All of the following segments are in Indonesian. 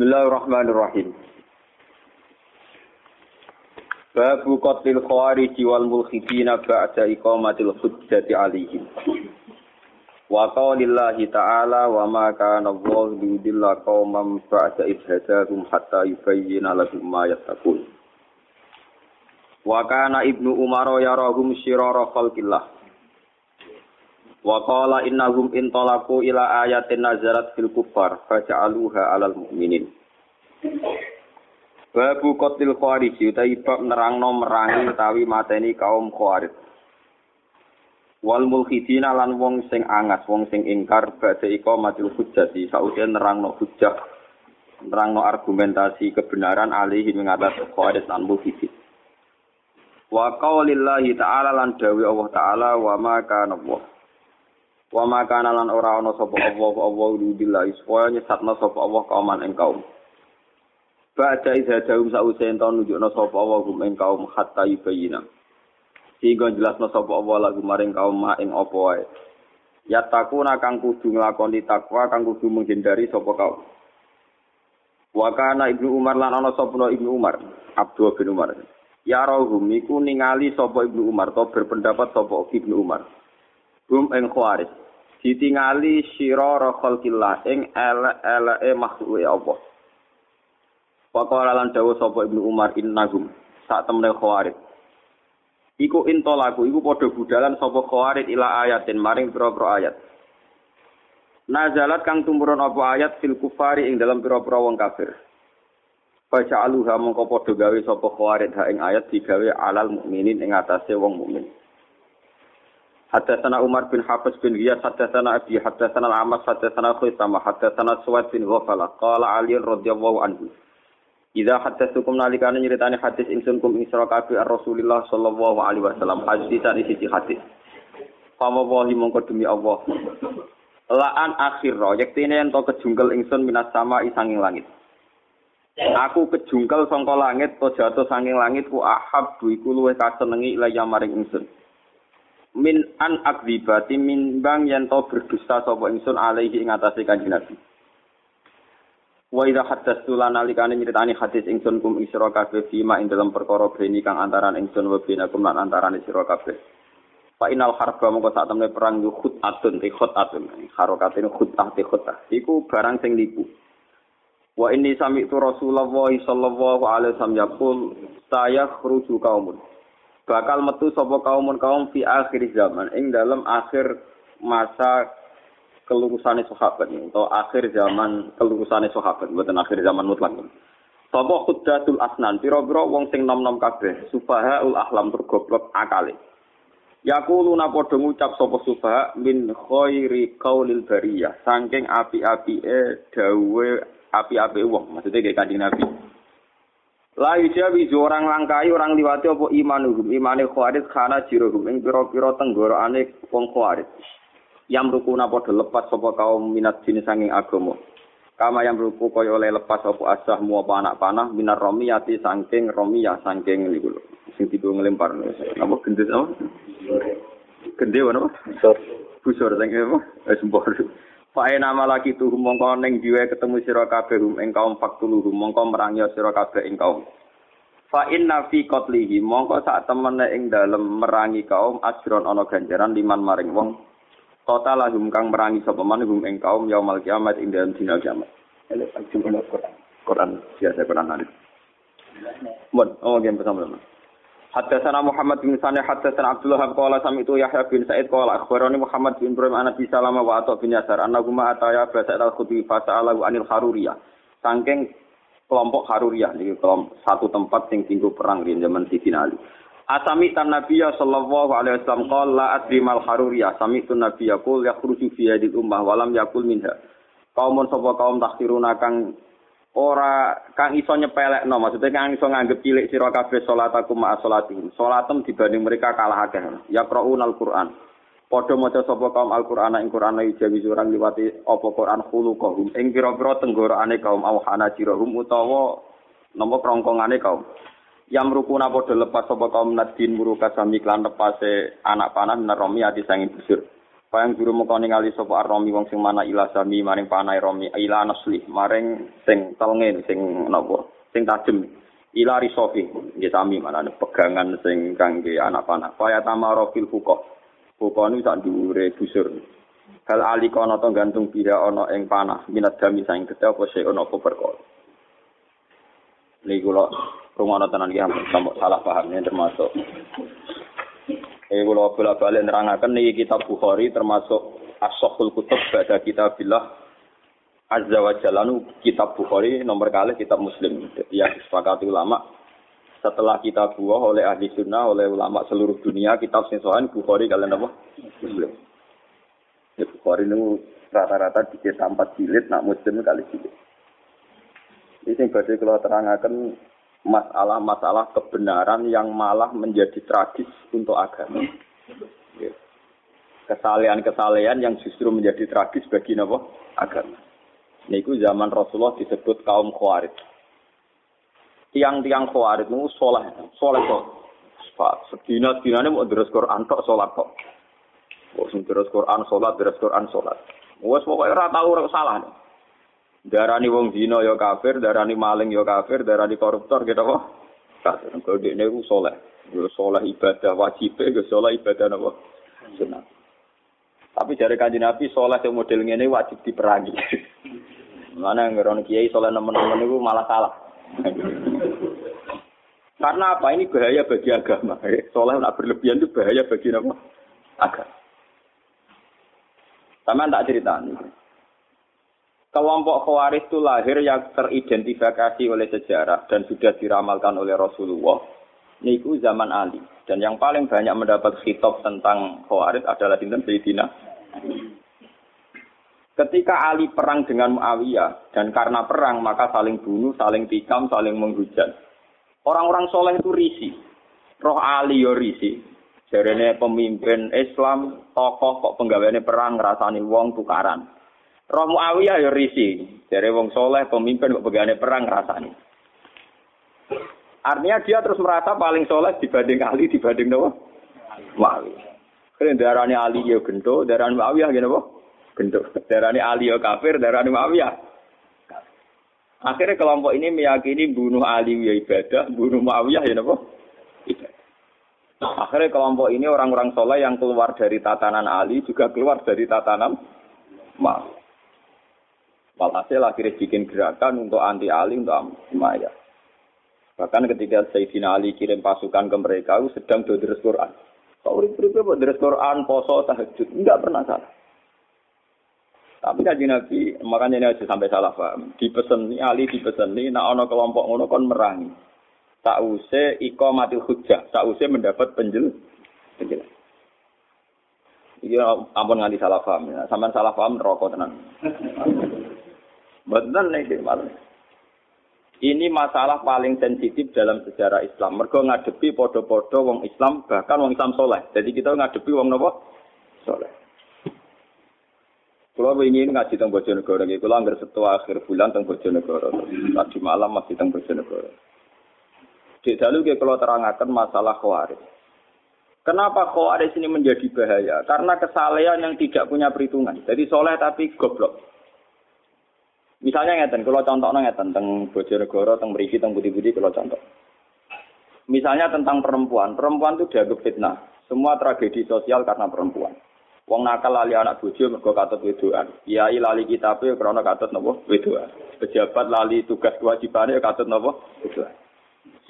Bismillahirrahmanirrahim. Babu qatlil khawarij wal mulkhidina ba'da iqamatil hujjati alaihim. Wa qaulillahi ta'ala wa ma kana Allahu liyudilla qauman ba'da idhadahum hatta yubayyana lahum ma yattaqun. Wa kana Ibnu Umar yarahum syirara khalqillah. Wa qala innahum intalaku ila ayatin nazarat fil kuffar faja'aluha 'alal mu'minin. Babu qatlil khawarij utawi bab nerangno merangi utawi mateni kaum khawarij. wal mulkhidina lan wong sing angas wong sing ingkar badhe iko matil hujjati sausé nerangno hujjah nerangno argumentasi kebenaran alihi mengatas khawarij lan mulkhidin wa qaulillahi ta'ala lan dawi Allah ta'ala wa ma kana Allah wa ma kana lan ora ana sapa Allah Allah lillahi supaya nyesatna sapa Allah kauman ing kaum. Ba'da idza daum sausé enten nunjukna sapa Allah ing kaum hatta yubayina sehingga jelasno sapa Allah lagu maring kaum ma ing apa wae. Ya takuna kang kudu nglakoni takwa kang kudu menghindari sapa kaum. Wa kana ibnu umar lan ana sapa ibnu umar abdul bin umar. Ya rohum iku ningali sapa ibnu umar to berpendapat sapa ibnu umar hum ing khawarij. Ditingali sirara khalqillah ing elek-eleke makhluke Allah Pakala lan dawuh sapa Ibnu Umar innahum sak temene khawarij. Iku intolaku iku padha budalan sapa khawarid ila ayatin maring pira-pira ayat. Nazalat kang tumurun apa ayat fil kufari ing dalam pira-pira wong kafir. Baca aluha mongko padha gawe sapa khawarid ha ing ayat digawe alal mukminin ing atase wong mukmin Haddatsana Umar bin Hafiz bin Ghiyas haddatsana Abi haddatsana Al-Amas haddatsana Khuzaimah haddatsana Suwaid bin Ghafala qala Ali radhiyallahu anhu Idza haddatsukum nalikane nyeritani hadis ingsun kum ing sira kabeh Rasulullah sallallahu alaihi wasallam hadis dan isi hadis. Fama wahi mongko demi Allah. Laan akhir yektene ento kejungkel ingsun minas sama isanging langit. Aku kejungkel sangka langit to jatuh sanging langit ku ahab iku luwih kasenengi ilaya maring ingsun. Min an akdibati min bang yen to berdusta sapa ingsun alaihi ing atase kanjeng Nabi. Wa idza haddatsu lan nalikane nyritani hadis ingsun kum isra kabeh fima ing dalam perkara beni kang antaran ingsun wa binakum lan antaran sira kabeh. Fa inal harba mongko sak temne perang yu khut atun ti khut atun. Harokatin khut ti khut. Iku barang sing nipu. Wa inni sami'tu Rasulullah sallallahu alaihi wasallam yaqul saya khruju kaumun. Bakal metu sapa kaumun kaum fi akhir zaman ing dalam akhir masa kelurusane sahabat atau akhir zaman kelurusane sahabat bukan akhir zaman mutlak. Sapa khuddatul asnan pira-pira wong sing nom-nom kabeh subahaul ahlam tur goblok akale. Yaquluna padha ngucap sapa subaha min khairi qaulil bariyah saking api-apike dawe api-api wong maksudnya kayak kanjeng Nabi La yujawi orang langkai orang liwati apa imanuhum imane khawarij khana jirohum ing pira-pira tenggorokane wong khawarij yang rukuna padha lepas sapa kaum minat jenis sanging agama. Kama yang ruku kaya oleh lepas apa asah mu apa anak panah minar romiyati saking romiyah saking niku lho. Sing tiba ngelempar. Apa gendut apa? Gende apa? Busur. Busur sing apa? Eh sembor. Fae nama lagi tuh mongko ning diwe ketemu sira kabeh rum ing kaum faktulu mongko merangi sira kabeh ing kaum. Fa inna fi qatlihi mongko sak temene ing dalem merangi kaum ajron ana ganjaran liman maring wong kota lahum kang merangi sapa man hum ing kaum yaumul kiamat ing dalem dina kiamat. Ele Quran. Quran biasa Quran hadis. Mun, oh game bersama Haddatsana Muhammad bin Sani haddatsana Abdullah qala sami'tu Yahya bin Sa'id qala akhbarani Muhammad bin Ibrahim an Abi Salamah wa Atha bin Yasar annahuma ataya Sa'id al-Khudri fa anil Haruriyah. Saking kelompok Haruriyah niki kelompok satu tempat sing tinggu perang di zaman Sidin Ali. Asami tan Nabiya sallallahu alaihi wasallam qala la adri mal haruriyah sami tu Nabiya qul yakhruju fi hadil ummah walam yakul minha. Kaumun sapa kaum takhiruna kang ora kang iso nyepelekno maksudnya kang iso nganggep cilik sira kabeh salatakum ma salatihim. Salatem dibanding mereka kalah akeh. Ya al Qur'an. Padha maca sapa kaum Al-Qur'an ing Qur'an jawi orang liwati apa Qur'an khuluqahum ing pira-pira tenggorokane kaum awhana jirahum utawa napa krongkongane kaum. yang rukuna padha lepas sapa kaum nadin muruka sami klan lepase anak panah naromi ati sanging busur Payang juru muka ningali sapa arromi wong sing mana ila sami maring panai romi ila nasli maring sing telenge sing napa sing tajem ila risofi nggih sami manane pegangan sing kangge anak panah. Kaya tamaro fil fuqa fuqa niku sak dhuwure busur. Hal ali kono to gantung pira ana ing panah. Minat dami saing gedhe apa sik ana apa perkara. Niku kula rumono tenan iki salah paham termasuk Eh kula bolak-balik nerangaken niki kitab Bukhari termasuk as-sahul kutub pada kitabillah Azza wa Jalla kitab Bukhari nomor kali kitab Muslim. Jadi yang disepakati ulama setelah kita buah oleh ahli sunnah oleh ulama seluruh dunia kitab soal Bukhari kalian apa? Muslim. Ya, Bukhari ini rata-rata dicetak empat jilid, nak Muslim kali jilid. Ini yang badai kalau terangkan masalah-masalah kebenaran yang malah menjadi tragis untuk agama. Kesalehan-kesalehan yang justru menjadi tragis bagi napa? agama. Niku zaman Rasulullah disebut kaum Khawarij. Tiang-tiang Khawarij itu soleh, soleh kok. Sedina dinane mau terus Quran tok salat kok. Sing terus Quran salat, terus Quran salat. Wes pokoke ora tau salah. Nih. Darani wong zina ya kafir, darani maling ya kafir, darani koruptor gitu kok. Kafir. Kalau dia ini soleh. Ya soleh ibadah wajib, ya soleh ibadah apa? Sunnah. Tapi dari kaji Nabi soleh yang model ini wajib diperangi. Mana yang ngeron kiai soleh nemen-nemen itu malah salah. Karena apa? Ini bahaya bagi agama. Soleh nak berlebihan itu bahaya bagi apa? Agama. Sama tak cerita nih. Kelompok Khawarij itu lahir yang teridentifikasi oleh sejarah dan sudah diramalkan oleh Rasulullah. Niku zaman Ali. Dan yang paling banyak mendapat khitab tentang Khawarij adalah Sinten Sayyidina Ketika Ali perang dengan Muawiyah dan karena perang maka saling bunuh, saling tikam, saling menghujat. Orang-orang soleh itu risi. Roh Ali yo risi. Jarene pemimpin Islam, tokoh kok penggaweane perang ngrasani wong tukaran. Roh Muawiyah ya risi. Dari wong soleh, pemimpin kok begane perang rasani. Artinya dia terus merasa paling soleh dibanding Ali, dibanding Nawa. Muawiyah. Keren darahnya Ali ya gento, darahnya Muawiyah gini apa? Gento. Darahnya Ali ya kafir, darahnya Muawiyah. Akhirnya kelompok ini meyakini bunuh Ali ya ibadah, bunuh Muawiyah ya apa? Akhirnya kelompok ini orang-orang soleh yang keluar dari tatanan Ali juga keluar dari tatanan Muawiyah. Walhasil akhirnya bikin gerakan untuk anti Ali untuk Umayyah. Bahkan ketika Sayyidina Ali kirim pasukan ke mereka, sedang deres Quran. Kau urip-urip buat deres Quran, poso, tahajud. Enggak pernah salah. Tapi kaji Nabi, makanya ini aja sampai salah paham. Dipesen Ali dipesen nih, nak ono kelompok ngono kon merangi. Tak usah iko mati hujah, tak usah mendapat penjel, penjel. Iya, ampun nganti salah paham. Ya. Sampai salah paham rokok tenang. Betul nih malah. Ini masalah paling sensitif dalam sejarah Islam. Mergo ngadepi podo-podo wong Islam, bahkan wong Islam soleh. Jadi kita ngadepi wong nopo soleh. Kalau ingin ngaji tentang Bojonegoro, kalau anggar setua akhir bulan tentang Bojonegoro, tadi malam masih tentang Bojonegoro. Di dalu kalau terangkan masalah khawarij. Kenapa khawarij ini menjadi bahaya? Karena kesalehan yang tidak punya perhitungan. Jadi soleh tapi goblok. Misalnya ngeten, kalau contoh ngeten tentang Bojonegoro, tentang Meriki, tentang Budi-Budi, kalau contoh. Misalnya tentang perempuan, perempuan itu dianggap fitnah. Semua tragedi sosial karena perempuan. Wong nakal lali anak bojo mergo katut wedoan. Kiai lali kitabe krana katut napa wedoan. Pejabat lali tugas kewajibane katut napa wedoan.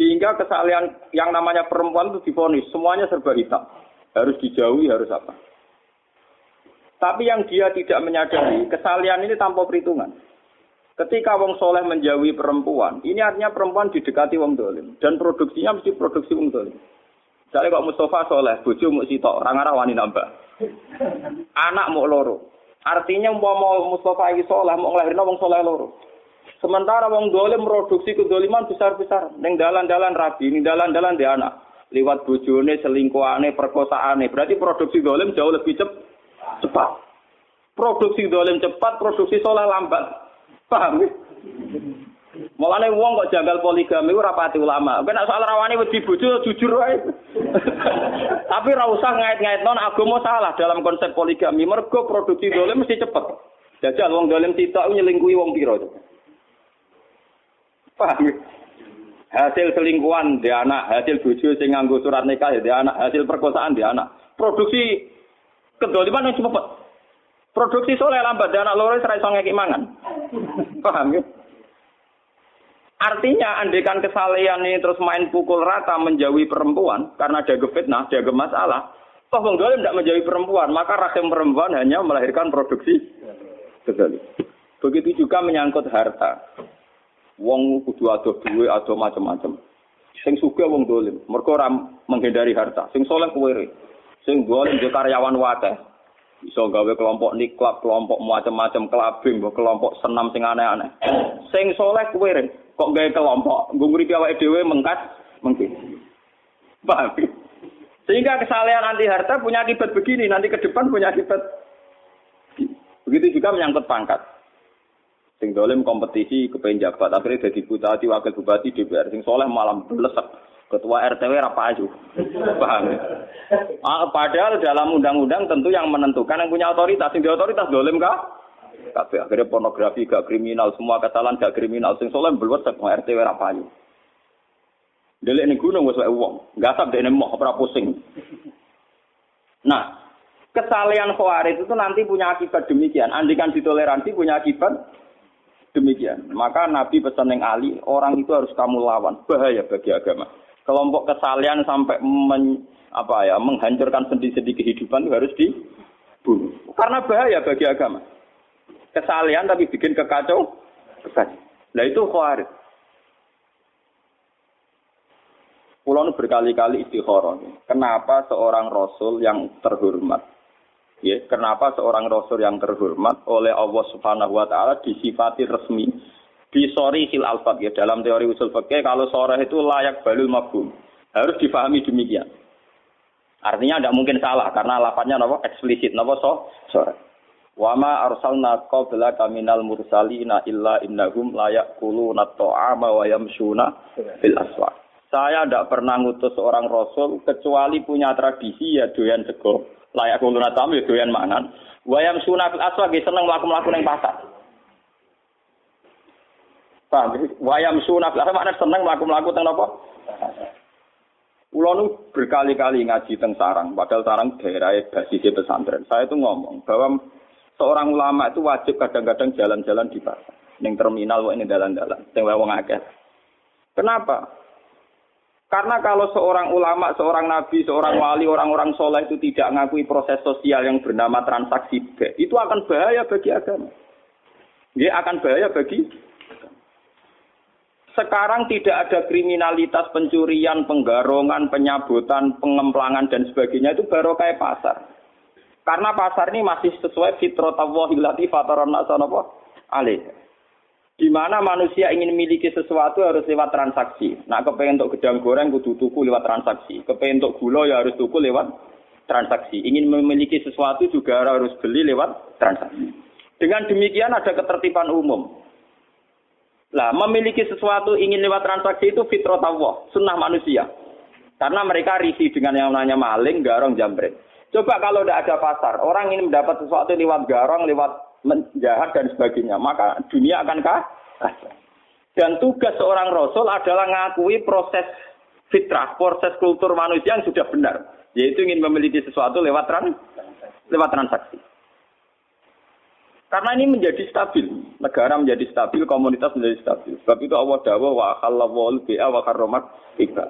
Sehingga kesalahan yang namanya perempuan itu difonis semuanya serba hitam. Harus dijauhi, harus apa. Tapi yang dia tidak menyadari, kesalahan ini tanpa perhitungan. Ketika wong soleh menjauhi perempuan, ini artinya perempuan didekati wong dolim. Dan produksinya mesti produksi wong dolim. Misalnya kok Mustafa soleh, bojo mau sitok, orang arah wani nambah. Anak mau loro. Artinya mau Mustafa ini soleh, mau ngelahirin wong soleh loro. Sementara wong dolim produksi kedoliman besar-besar. Neng dalan-dalan rabi, neng dalan-dalan di anak. Liwat bojone, selingkuhane, perkosaane. Berarti produksi dolim jauh lebih cepat. Produksi dolim cepat, produksi soleh lambat. Paham ya? Mulane wong kok janggal poligami ora pati ulama. Kena soal rawani wedi bojo jujur wae. Tapi ora usah ngait-ngait non agama salah dalam konsep poligami. Mergo produksi dolim mesti cepet. Jajal wong dolim sitok nyelingkuhi wong pira. Paham? Hasil selingkuhan di anak, hasil bojo sing nganggo surat nikah di anak, hasil perkosaan di anak. Produksi kedoliman yang cepet. Produksi soleh lambat di anak loro ora iso ngeki. Paham ya? Artinya andekan kesalehan ini terus main pukul rata menjauhi perempuan karena ada fitnah, ada masalah. Toh wong dolim tidak menjauhi perempuan, maka rahim perempuan hanya melahirkan produksi kezalim. Begitu juga menyangkut harta. Wong kudu ado duwe, ado macam-macam. Sing suka wong dolim, mergo menghindari harta. Sing soleh kuwere. Sing dolim yo karyawan wae. Iso gawe kelompok niklab, kelompok macam-macam kelabing, kelompok senam sing aneh-aneh. Sing soleh kuwere. Kok gaya kelompok, gue nguripi awake dhewe mengkas mungkin. Paham? Sehingga kesalahan anti harta punya akibat begini, nanti ke depan punya akibat. Begitu juga menyangkut pangkat. Sing dolim kompetisi kepengen jabat, akhirnya jadi bupati, wakil bupati, DPR. Sing soleh malam belesek. Ketua RTW apa aja. Paham? Ah, padahal dalam undang-undang tentu yang menentukan yang punya otoritas. Sing di otoritas dolim kah? Kabeh akhirnya pornografi gak kriminal, semua kesalahan gak kriminal. Sing soleh belum sak RT ora payu. Delek ning gunung wis wae wong, gasap dene moh ora pusing. Nah, kesalehan khawarij itu nanti punya akibat demikian. Andikan ditoleransi punya akibat demikian. Maka Nabi pesan yang Ali, orang itu harus kamu lawan. Bahaya bagi agama. Kelompok kesalehan sampai men, apa ya menghancurkan sendi-sendi kehidupan itu harus dibunuh. Karena bahaya bagi agama kesalian tapi bikin kekacau. Nah itu khawarij. Pulau berkali-kali istikharah. Kenapa seorang rasul yang terhormat, ya, kenapa seorang rasul yang terhormat oleh Allah Subhanahu wa taala disifati resmi di sori hil alfat ya dalam teori usul fikih kalau sore itu layak balul mafhum. Harus difahami demikian. Artinya tidak mungkin salah karena lafadznya nopo eksplisit nopo so sore. Wa ma arsalna qablaka minal mursalina illa innahum la yaquluna ta'ama wa yamshuna fil aswaq. Saya tidak pernah ngutus seorang rasul kecuali punya tradisi ya doyan sego. Layak kuluna tamu ya doyan mangan. Wayam sunah fil aswaq seneng mlaku-mlaku ning pasar. Paham? Wayam sunah aswaq maknane seneng mlaku-mlaku teng napa? Pulau nu berkali-kali ngaji teng sarang, padahal sarang daerah basis pesantren. Saya itu ngomong bahwa seorang ulama itu wajib kadang-kadang jalan-jalan di pasar, ning terminal ini dalan-dalan, sing wong akeh. Kenapa? Karena kalau seorang ulama, seorang nabi, seorang wali, orang-orang soleh itu tidak mengakui proses sosial yang bernama transaksi itu akan bahaya bagi agama. Dia akan bahaya bagi sekarang tidak ada kriminalitas pencurian, penggarongan, penyabutan, pengemplangan dan sebagainya itu baru kayak pasar. Karena pasar ini masih sesuai fitrah Allah illati fataran apa? alih. Di mana manusia ingin memiliki sesuatu harus lewat transaksi. Nah, kepengen untuk gedang goreng kudu tuku lewat transaksi. Kepengen untuk gula ya harus tuku lewat transaksi. Ingin memiliki sesuatu juga harus beli lewat transaksi. Dengan demikian ada ketertiban umum. Lah, memiliki sesuatu ingin lewat transaksi itu fitrah Allah, sunnah manusia. Karena mereka risih dengan yang namanya maling, garong, jambret. Coba kalau tidak ada pasar, orang ingin mendapat sesuatu lewat garong, lewat menjahat dan sebagainya, maka dunia akan kacau. Dan tugas seorang rasul adalah mengakui proses fitrah, proses kultur manusia yang sudah benar, yaitu ingin memiliki sesuatu lewat trans, lewat transaksi. Karena ini menjadi stabil, negara menjadi stabil, komunitas menjadi stabil. Sebab itu Allah dawa wa khalawul bi'a wa karromat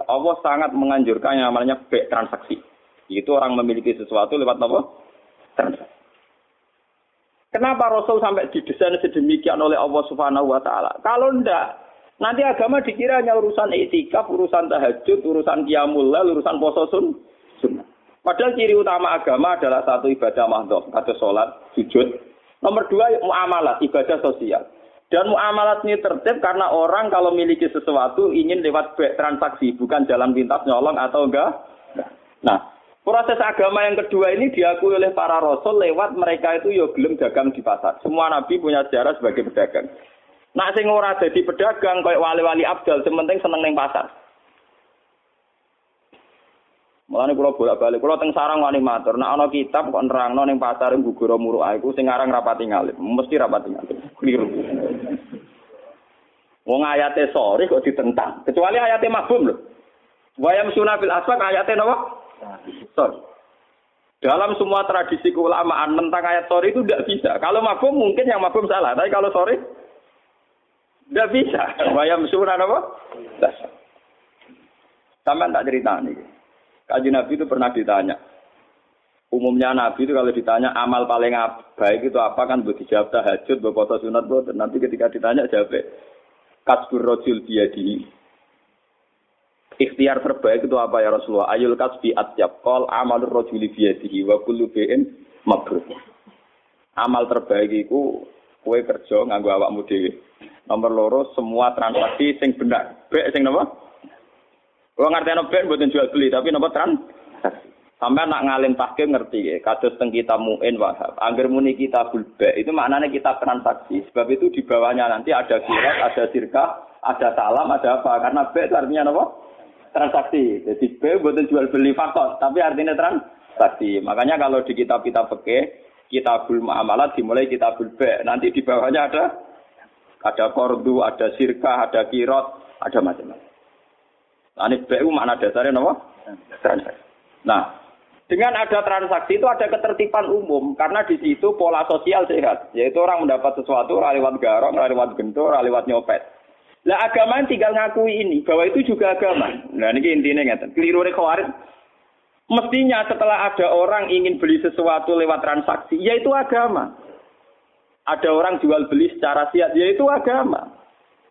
Allah sangat menganjurkan yang namanya transaksi. Itu orang memiliki sesuatu lewat apa? Transaksi. Kenapa Rasul sampai didesain sedemikian oleh Allah Subhanahu wa taala? Kalau ndak, nanti agama dikira hanya urusan etikaf, urusan tahajud, urusan qiyamul urusan poso sun. Padahal ciri utama agama adalah satu ibadah mahdoh, atau sholat, sujud. Nomor dua, muamalat, ibadah sosial. Dan muamalat ini tertib karena orang kalau memiliki sesuatu ingin lewat transaksi, bukan jalan pintas nyolong atau enggak. Nah, Proses agama yang kedua ini diakui oleh para rasul lewat mereka itu yo ya gelem dagang di pasar. Semua nabi punya sejarah sebagai pedagang. Nak sing ora dadi pedagang koyo wali-wali abdal, sementing seneng ning pasar. Mulane kula bolak-balik, kula teng sarang wani matur, nek ana kitab kok nerangno ning pasar gugur muruk iku sing aran rapati ngalim, mesti rapati ngalim. Keliru. Wong ayate sore kok ditentang, kecuali ayate mabum lho. Wayam sunafil asfak ayate napa? Sorry. Dalam semua tradisi keulamaan tentang ayat sore itu tidak bisa. Kalau mabum mungkin yang mabum salah, tapi kalau sore tidak bisa. Wayam sunah apa? Sama tak cerita nih. Kaji Nabi itu pernah ditanya. Umumnya Nabi itu kalau ditanya amal paling baik itu apa kan buat dijawab tahajud, foto sunat, buat nanti ketika ditanya jawab kasbur rojul di Ikhtiar terbaik itu apa ya Rasulullah? Ayul kasbi atyab kol amal rojuli biyadihi wa kullu bi'in mabrur. Amal terbaik itu kue kerja nganggo awakmu dhewe. Nomor loro semua transaksi sing benar. Bek sing napa? Ngerti no ben buatin jual beli, tapi nopo transaksi. Sampai nak ngalim tahkim ngerti ya, kados teng kita muin wahab. Angger muni kita bulbe, itu maknanya kita transaksi. Sebab itu di bawahnya nanti ada kirat, ada sirka, ada salam, ada apa. Karena B itu artinya apa? Transaksi. Jadi B buatin jual beli faktor, tapi artinya transaksi. Makanya kalau di kitab-kitab peke, kitabul muamalat dimulai kitabul B. Nanti di bawahnya ada ada kordu, ada sirka, ada kirot, ada macam-macam. Ane BU makna dasarnya apa? Nah, dengan ada transaksi itu ada ketertiban umum karena di situ pola sosial sehat, yaitu orang mendapat sesuatu lewat garong, lewat gentor, lewat nyopet. Lah agama tinggal ngakui ini bahwa itu juga agama. Nah ini intinya ngeten. Keliru khawarid. Mestinya setelah ada orang ingin beli sesuatu lewat transaksi, yaitu agama. Ada orang jual beli secara siat, yaitu agama.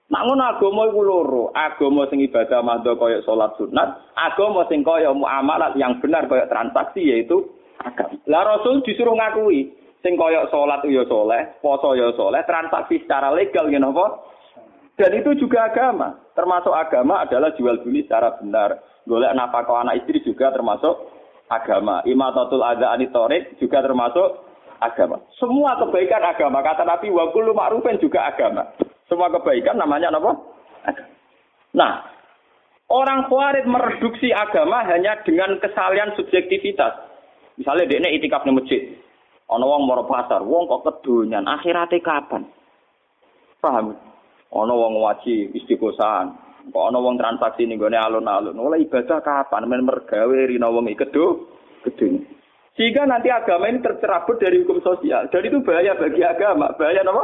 Nak ngono agama iku loro, agama sing ibadah madha kaya salat sunat, agama sing kaya muamalat yang benar kaya transaksi yaitu agama. Lah Rasul disuruh ngakui sing kaya salat ya soleh, poso ya soleh, transaksi secara legal ngene apa? Dan itu juga agama. Termasuk agama adalah jual beli secara benar. Golek nafkah anak istri juga termasuk agama. Imatatul adza anitorik juga termasuk agama. Semua kebaikan agama. Kata Nabi wa kullu juga agama. Semua kebaikan namanya apa? Nah, orang Khawarij mereduksi agama hanya dengan kesalian subjektivitas. Misalnya dia ini itikaf di masjid. Ono wong moro pasar, wong kok kedunyan, akhirate kapan? Paham? Ono wong waji istiqosahan. Kok ono wong transaksi ning gone alun-alun. Oleh ibadah kapan? Men mergawe rina wong iki kedu kedunyan. Sehingga nanti agama ini tercerabut dari hukum sosial. Dan itu bahaya bagi agama. Bahaya apa?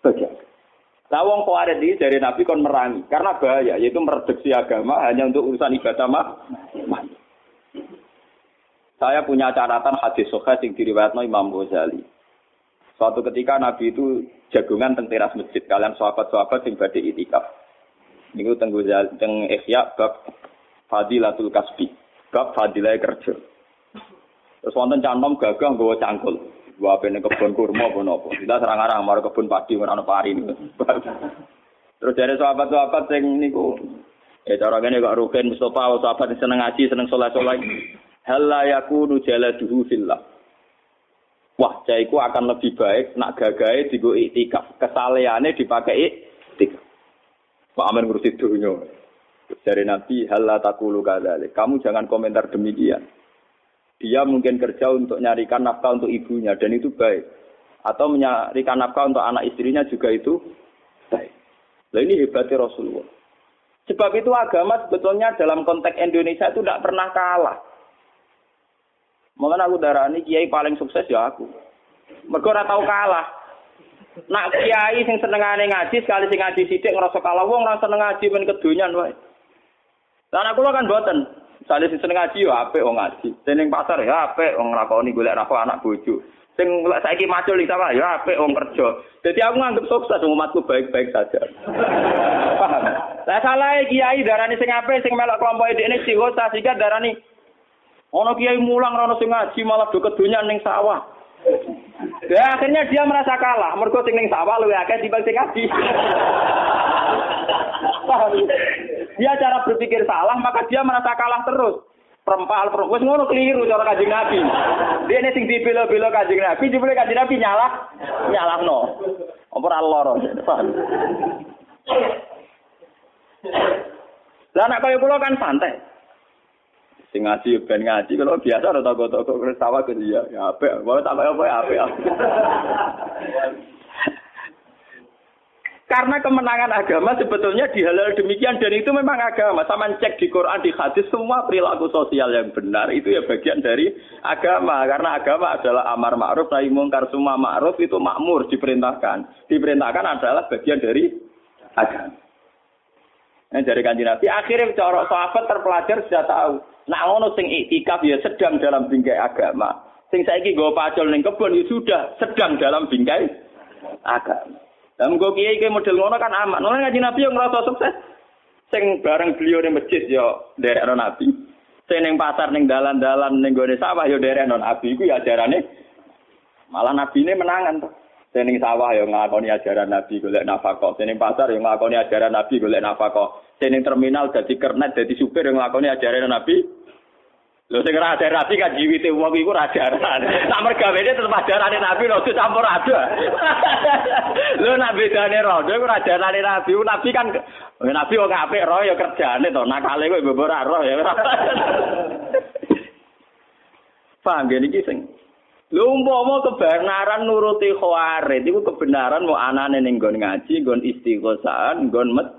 Bagi agama. Nah, wong kuarit ini dari Nabi kon merangi karena bahaya, yaitu mereduksi agama hanya untuk urusan ibadah mah. Saya punya catatan hadis sahih yang diriwayatkan Imam Ghazali. Suatu ketika Nabi itu jagungan teng teras masjid kalian sahabat-sahabat yang badhe itikaf. Niku teng Ghazali teng Ihya bab Fadilatul Kasbi, bab fadilah kerja. Terus wonten cantom gagah nggawa cangkul. Gua apa kebun kurma apa nopo. Kita serang-arang mar kebun padi ora ono pari. Terus dari sahabat-sahabat sing niku ya cara ngene kok Rukin Mustafa sahabat seneng ngaji, seneng saleh-saleh. Hal la yakunu jaladuhu fillah. Wah, jaiku akan lebih baik nak gagahe digo iktikaf. Kesaleane dipakai iktikaf. Pak Amin ngurusi dunia. Dari Nabi, hal la takulu kadalik. Kamu jangan komentar demikian. Dia mungkin kerja untuk nyarikan nafkah untuk ibunya dan itu baik. Atau menyarikan nafkah untuk anak istrinya juga itu baik. Nah ini hebatnya Rasulullah. Sebab itu agama sebetulnya dalam konteks Indonesia itu tidak pernah kalah. Mungkin aku darah ini kiai paling sukses ya aku. Mereka ora tahu kalah. Nak kiai sing senengane ngaji sekali sing ngaji sithik ngerasa kalah wong ora seneng ngaji men kedonyan wae. Lah aku kan boten. Sale sing seneng ngaji yo apik wong ngaji. Sing pasar ya apik wong nglakoni golek nafkah anak bojo. Sing saiki macul iki sama ya apik wong kerja. Dadi aku nganggep sukses umatku baik-baik saja. Paham? Lah salah kiai darani sing apik sing melok kelompok ini psikosa sehingga darani ono kiai mulang rono sing ngaji malah do kedonyan ning sawah. Ya akhirnya dia merasa kalah. Mergo sing ning sawah luwih akeh dibanding sing ngaji. Paham? Dia cara berpikir salah, maka dia merasa kalah terus. Perempal, perempal, ngono keliru cara kajing Nabi. Dia ini sing dibela-bela kajing Nabi, jebule kajing Nabi nyalah, nyalah no. Apa lara, paham? Lah nek kaya kula kan santai. Sing ngaji ben ngaji kalau biasa ora toko-toko ketawa ke dia. Ya apik, wae tak apa ya apik. Karena kemenangan agama sebetulnya dihalal demikian dan itu memang agama. Sama cek di Quran, di hadis semua perilaku sosial yang benar itu ya bagian dari agama. Karena agama adalah amar ma'ruf nahi mungkar semua ma'ruf itu makmur diperintahkan. Diperintahkan adalah bagian dari agama. Nah, dari kanji Nabi akhirnya corok sahabat terpelajar sudah tahu. Nah, ngono sing ya sedang dalam bingkai agama. Sing saiki nggo pacul ning kebon ya sudah sedang dalam bingkai agama. Lah mengko kiai kiai model ngono kan aman. Ngono ngaji Nabi yang ngerasa sukses. Sing bareng beliau di masjid yo derekno Nabi. Sing ning pasar ning dalan-dalan ning gone sawah yo derekno Nabi iku ya ajarane malah Nabi ini menangan tuh. Sing ning sawah yo ngakoni ajaran Nabi golek nafkah. Sing ning pasar yo ngakoni ajaran Nabi golek nafkah. Sing ning terminal dadi kernet dadi supir yo ngakoni ajaran Nabi Lho sing ora ada rapi kan jiwite wong iku ora ajaran. Sak mergawene tetep ajarane Nabi lho campur ada. Lho nak bedane rodo iku ora ajarane Nabi. Nabi kan Nabi wong apik roh ya kerjane to. Nakale kowe mbok ora roh ya. Paham ya niki sing Lho umpama kebenaran nuruti khawarid iku kebenaran mau anane ning nggon ngaji, nggon istighosah, nggon met.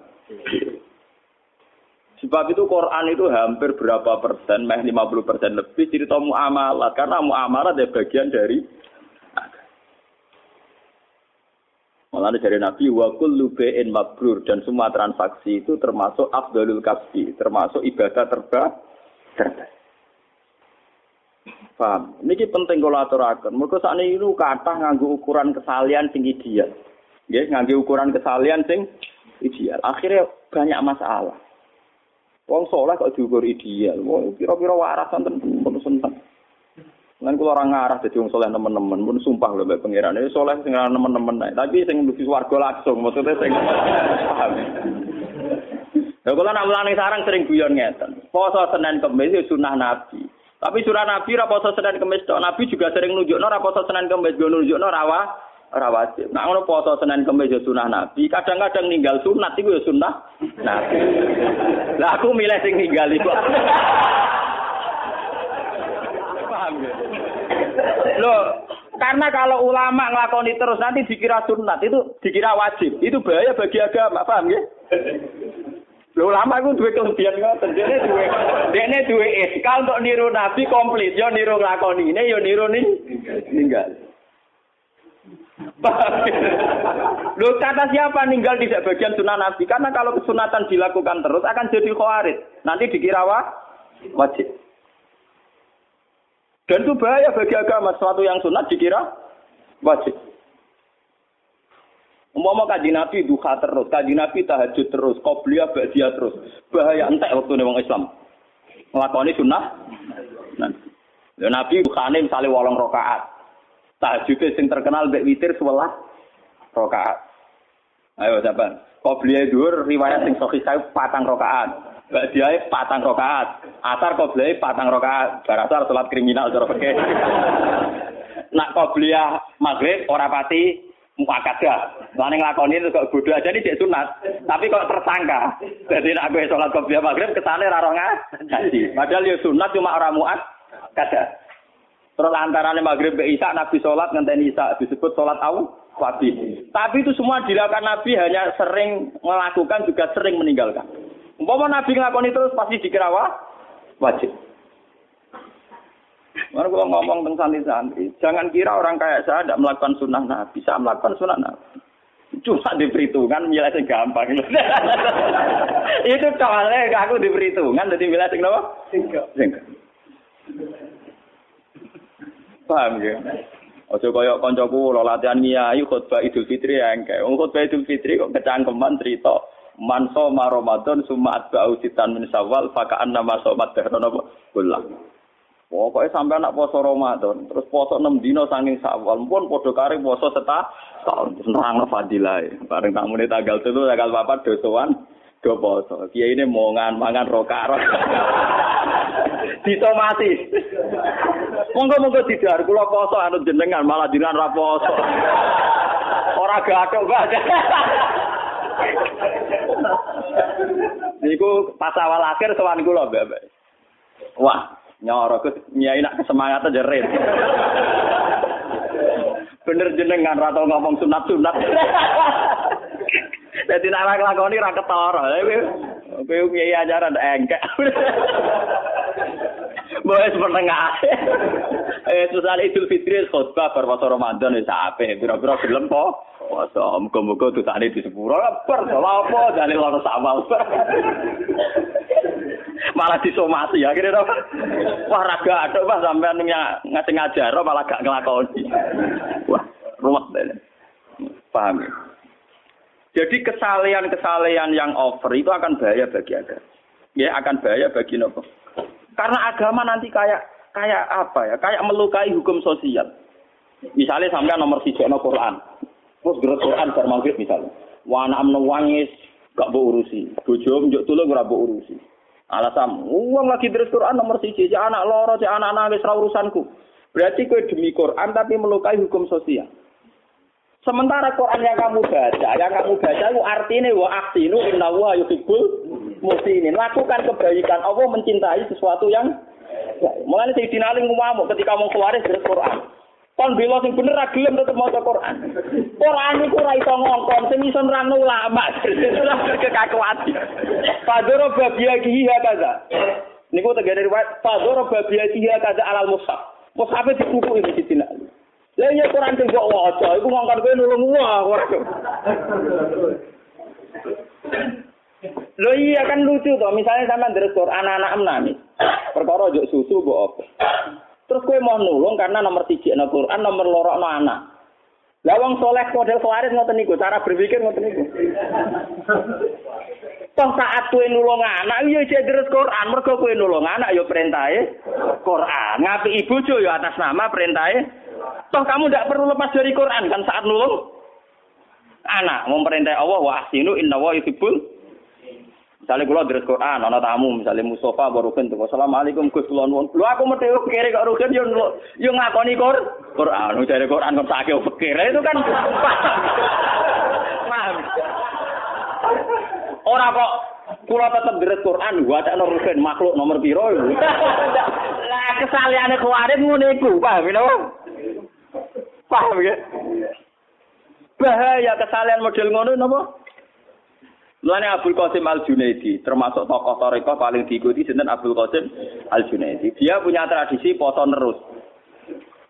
Sebab itu Quran itu hampir berapa persen, meh 50 persen lebih cerita muamalat. Karena muamalat adalah bagian dari Malah dari Nabi wa kullu mabrur dan semua transaksi itu termasuk afdalul kasbi, termasuk ibadah terbaik. terbaik. Paham? Niki penting kalau aturaken. Mergo sakniki niku kathah nganggo ukuran kesalian sing ideal. Nggih, nganggo ukuran kesalian sing ideal. Akhirnya banyak masalah. Wong soleh kok diukur ideal. Wong kira-kira waras santen pun seneng. Lan kula ora ngarah dadi wong soleh teman-teman, pun sumpah lho mbek pangeran. Ini soleh sing teman-teman ae. Tapi sing mlebu swarga langsung, maksudnya sing paham. Ya kula nak mulane sarang sering guyon ngeten. Poso Senin Kamis ya sunah Nabi. Tapi surah Nabi ra poso Senin Kamis tok. Nabi juga sering nunjukno ra poso Senin Kamis, go nunjukno rawa ora wajib. Nah ngono poso Senin Kamis ya sunah Nabi, kadang-kadang ninggal sunat iku ya sunah Nabi. Lah aku milih sing ninggal iku. Paham ya? Loh, karena kalau ulama ngelakoni terus nanti dikira sunat, itu dikira wajib. Itu bahaya bagi agama, paham ya? Lho ulama iku duwe kelebihan ngoten. Dene duwe dene duwe iskal untuk niru nabi komplit, yo niru nglakoni ini, yo niru ning ninggal. Loh kata siapa ninggal tidak bagian sunnah Nabi? Karena kalau kesunatan dilakukan terus akan jadi khawarid. Nanti dikira wajib. Dan itu bahaya bagi agama. Sesuatu yang sunat dikira wajib. Umpama kaji Nabi duha terus, kaji Nabi tahajud terus, qobliyah ba'diyah terus. Bahaya entek waktu wong Islam. Ngelakoni sunnah. Nah. Nabi duhane misalnya wolong rokaat. Tahajud sing terkenal mbek witir 11 rakaat. Ayo siapa? Qobliyah dhuwur riwayat sing sahih saya patang rakaat. Mbak dia patang rakaat. Asar qobliyah patang rakaat. Barasar salat kriminal cara fikih. Nak qobliyah maghrib ora pati muakadah. Lan nglakoni itu kok bodoh aja nih cek sunat. Tapi kok tersangka. Jadi nak gue sholat qobliyah maghrib kesane ra ngaji. Padahal ya sunat cuma ora muat kada. Terus antaranya maghrib ke Isa, Nabi sholat ngenteni Isa disebut sholat awal wajib. Tapi itu semua dilakukan Nabi hanya sering melakukan juga sering meninggalkan. Umpama Nabi ngelakukan itu terus pasti dikira wajib. Mana kalau ngomong tentang santri-santri, jangan kira orang kayak saya tidak melakukan sunnah Nabi, bisa melakukan sunnah Nabi. Cuma diperhitungkan milih sing gampang. itu soalnya aku diperhitungkan, jadi milih sing apa? Sing Paham ya? Ojo kaya kancaku lo latihan ngiyai khutbah Idul Fitri ya engke. Wong khutbah Idul Fitri kok kecangkeman cerita man soma Ramadan summa atba'u sitan min Syawal fakaan nama somat dahron apa kula. Pokoknya sampai anak poso Ramadan, terus poso 6 dino saking Syawal, pun podo kare poso setah tahun terus nerang fadilah. Bareng tamu tanggal itu tanggal 4 dosoan do poso. Kiai ini mau ngan mangan rokarot. Disomasi. Monggo-monggo didhar kula poso anut jenengan malah jenengan ra poso. Ora gathok, Mbak. Niku pas awal akhir sowan kula, Mbak. Wah, nyoro Gus nyai nak semangat aja red. Bener jenengan ra ngomong sunat-sunat. Dadi nek ora nglakoni ra ketara. Kowe nyai ajaran engkek. Boleh menengah. Eh susah Idul Fitri khotbah berpuasa Ramadan wis apik. Pira-pira gelem po. Puasa muga-muga dosane di sepuro. Per apa dalil ora samal. malah disomasi akhirnya dong wah raga ada pak sampean ngasih ngajar malah gak ngelakoni wah ruwet paham ya jadi kesalehan-kesalehan yang over itu akan bahaya bagi agama ya akan bahaya bagi nopo karena agama nanti kayak kayak apa ya? Kayak melukai hukum sosial. Misalnya sampai nomor tiga no Quran. Terus gerak Quran bar maghrib misalnya. Wana amno wangis gak mau urusi. Bojo njuk tulung ora urusi. Alasan, uang lagi terus Quran nomor siji, cek anak loro, cek anak nangis ra urusanku. Berarti kue demi Quran tapi melukai hukum sosial. Sementara Quran yang kamu baca, yang kamu baca itu artinya wa aksinu inna wa yuhibbul muslimin. Lakukan kebaikan. Allah mencintai sesuatu yang Mulai Sayyidina Ali ngomong ketika mau keluar dari Quran. Kon bela sing bener ra gelem tetep maca Quran. Quran iku ora iso ngongkon, sing iso nerangno ulama. Kekakuan. Padoro babia kihi kaza. Niku tegene riwayat Padoro babia kihi kaza alal mushaf. Mushaf dibuku iki Sayyidina Ali. Lah iya Quran sing kok waca, iku ngongkon kowe nulung wah. Lo iya kan lucu toh, misalnya sama dari anak-anak enam, perkara juk susu mbok apa. Terus kue mau nulung karena nomor tiga no Quran, nomor loro no anak. Lah wong soleh model khawaris ngoten niku, cara berpikir ngoten niku. Toh saat kue nulung anak, iya jadi terus Quran, mergo kue nulung anak, yo perintahe Quran. Ngapi ibu jo yo atas nama perintahe. Toh kamu tidak perlu lepas dari Quran kan saat nulung anak. Mau perintah Allah wa ahsinu inna wa yuhibbul Misalnya kula deres Quran, ana tamu, misalnya Mustafa baru kan tuh, Assalamualaikum Gus nuwun. Lu aku mesti kere kok rugen yo yo ngakoni Qur Quran, dari Quran kok sakit fikir itu kan paham. Ora kok kula tetep deres Quran, wacana rugen makhluk nomor piro Lah kesaliane kuwarit ngene iku, paham ya? Paham ya? Bahaya kesalahan model ngono napa? Mulane Abdul Qasim Al Junaidi termasuk tokoh toriko paling diikuti sinten Abdul Qasim Al Junaidi. Dia punya tradisi poso terus.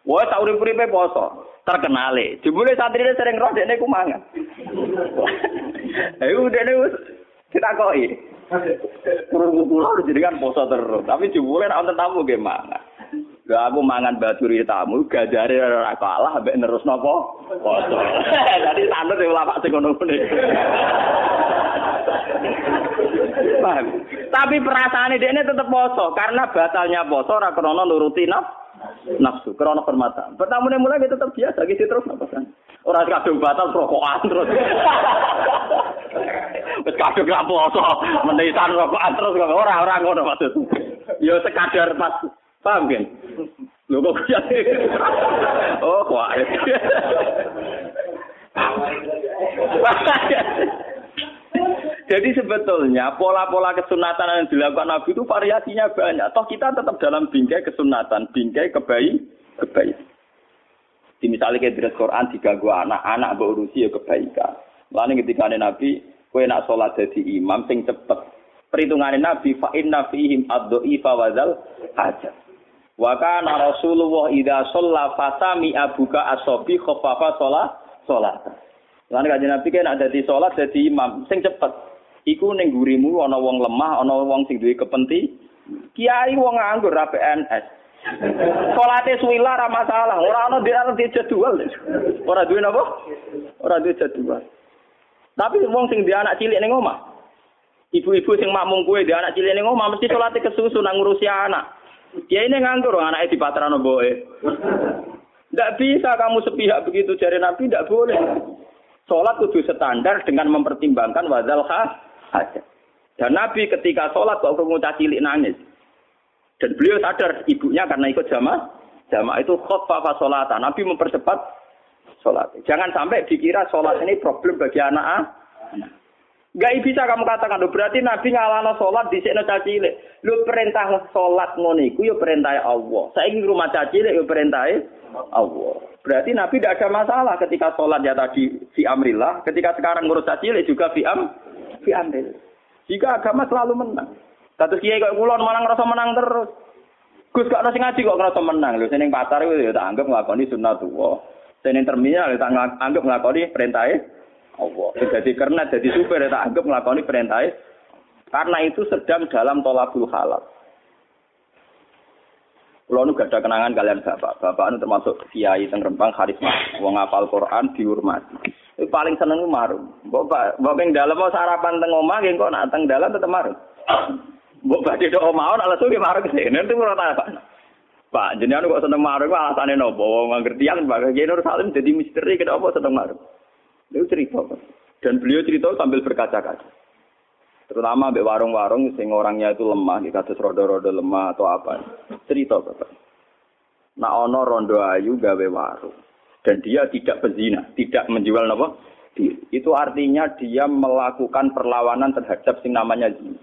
Wah, tak urip-uripe poso. Terkenale. Jebule santrine sering roh dekne ku mangan. Eh dekne wis ditakoki. Kurang kula jadi kan poso terus. Tapi jebule nek tamu nggih mangan. Lah aku mangan baturi tamu gajare ora kalah mbek nerus napa? Poso. Dadi standar ulama sing ngono-ngono. Paham? Tapi perasaane dekne tetep poso karena batalnya poso ora krana nuruti nafsu, krana permata. Pertamune mulai dia tetep biasa gitu terus apa kan. Ora kadung batal rokokan terus. Wis kadung ra poso, menisan rokokan terus ora ora ngono maksud. Ya sekadar pas Paham kan? Lho kok. Oh, kok. Jadi sebetulnya pola-pola kesunatan yang dilakukan Nabi itu variasinya banyak. Toh kita tetap dalam bingkai kesunatan, bingkai kebaik, kebaik. Di misalnya kayak di Quran diganggu anak, anak berurusi ya kebaikan. Lalu ketika Nabi, kue nak sholat jadi imam sing cepet. Perhitungan Nabi, fa inna fihim ad-do'ifa wadzal hajat. Wa kana Rasulullah idza shalla fasami abuka asobi khaffafa sholat sholat. Lan kanjeng Nabi kan ada di sholat dadi imam sing cepet. Iku ning gurimu ana wong lemah, ana wong sing duwe kepenti. Kiai wong nganggur ra PNS. Salate suwila ra masalah, ora ana dia di jadwal. Ora duwe napa? Ora duwe jadwal. Tapi wong sing dia anak cilik ning omah. Ibu-ibu sing makmum kuwe dia anak cilik ning omah mesti salate kesusu nang ngurusi anak. Dia ini nganggur, anaknya di patrano boe. Tidak bisa kamu sepihak begitu jari Nabi, tidak boleh. Sholat kudu standar dengan mempertimbangkan wazal hajat. Dan Nabi ketika sholat kok pengucap cilik nangis. Dan beliau sadar ibunya karena ikut jamaah. Jamaah itu khoffafa sholatan. Nabi mempercepat sholat. Jangan sampai dikira sholat ini problem bagi anak anak. Gak bisa kamu katakan, lo berarti Nabi ngalano sholat di sini caci Lu perintah sholat ngoniku, yo perintah Allah. Saya ingin rumah caci yo perintah Allah. Berarti Nabi tidak ada masalah ketika sholat ya tadi fi amrillah, ketika sekarang ngurus caci juga fi am fi amrillah. Jika agama selalu menang. Satu kiai kok kulon malah ngerasa menang terus. Gus gak nasi ngaji kok ngerasa menang. Lho seneng pacar itu ya tak anggap nglakoni sunnatullah. Seneng terminal ya tak anggap nglakoni perintahnya Allah. Jadi karena jadi supir ya tak anggap nglakoni perintahnya. Karena itu sedang dalam tolabul halal. Kalau nu gak ada kenangan kalian bapak, bapak itu termasuk kiai teng Rempang karisma, wong ngapal Quran dihormati. Paling seneng marung. Bapak, bapak yang dalam mau sarapan teng omah, kok nak teng dalam tetap marung. Mbok badhe do mawon alasan ki marung sini itu ora apa. Pak, jenengan kok seneng marung alasane nopo? Wong ngerti yang Pak Kiai Nur Salim jadi misteri kenapa seneng marung. Itu cerita. Dan beliau cerita sambil berkaca-kaca. Terutama di warung-warung sing orangnya itu lemah, di kasus rodo-rodo lemah atau apa. Cerita Bapak. Nah ono rondo ayu gawe warung. Dan dia tidak pezina, tidak menjual nopo. Itu artinya dia melakukan perlawanan terhadap sing namanya zina.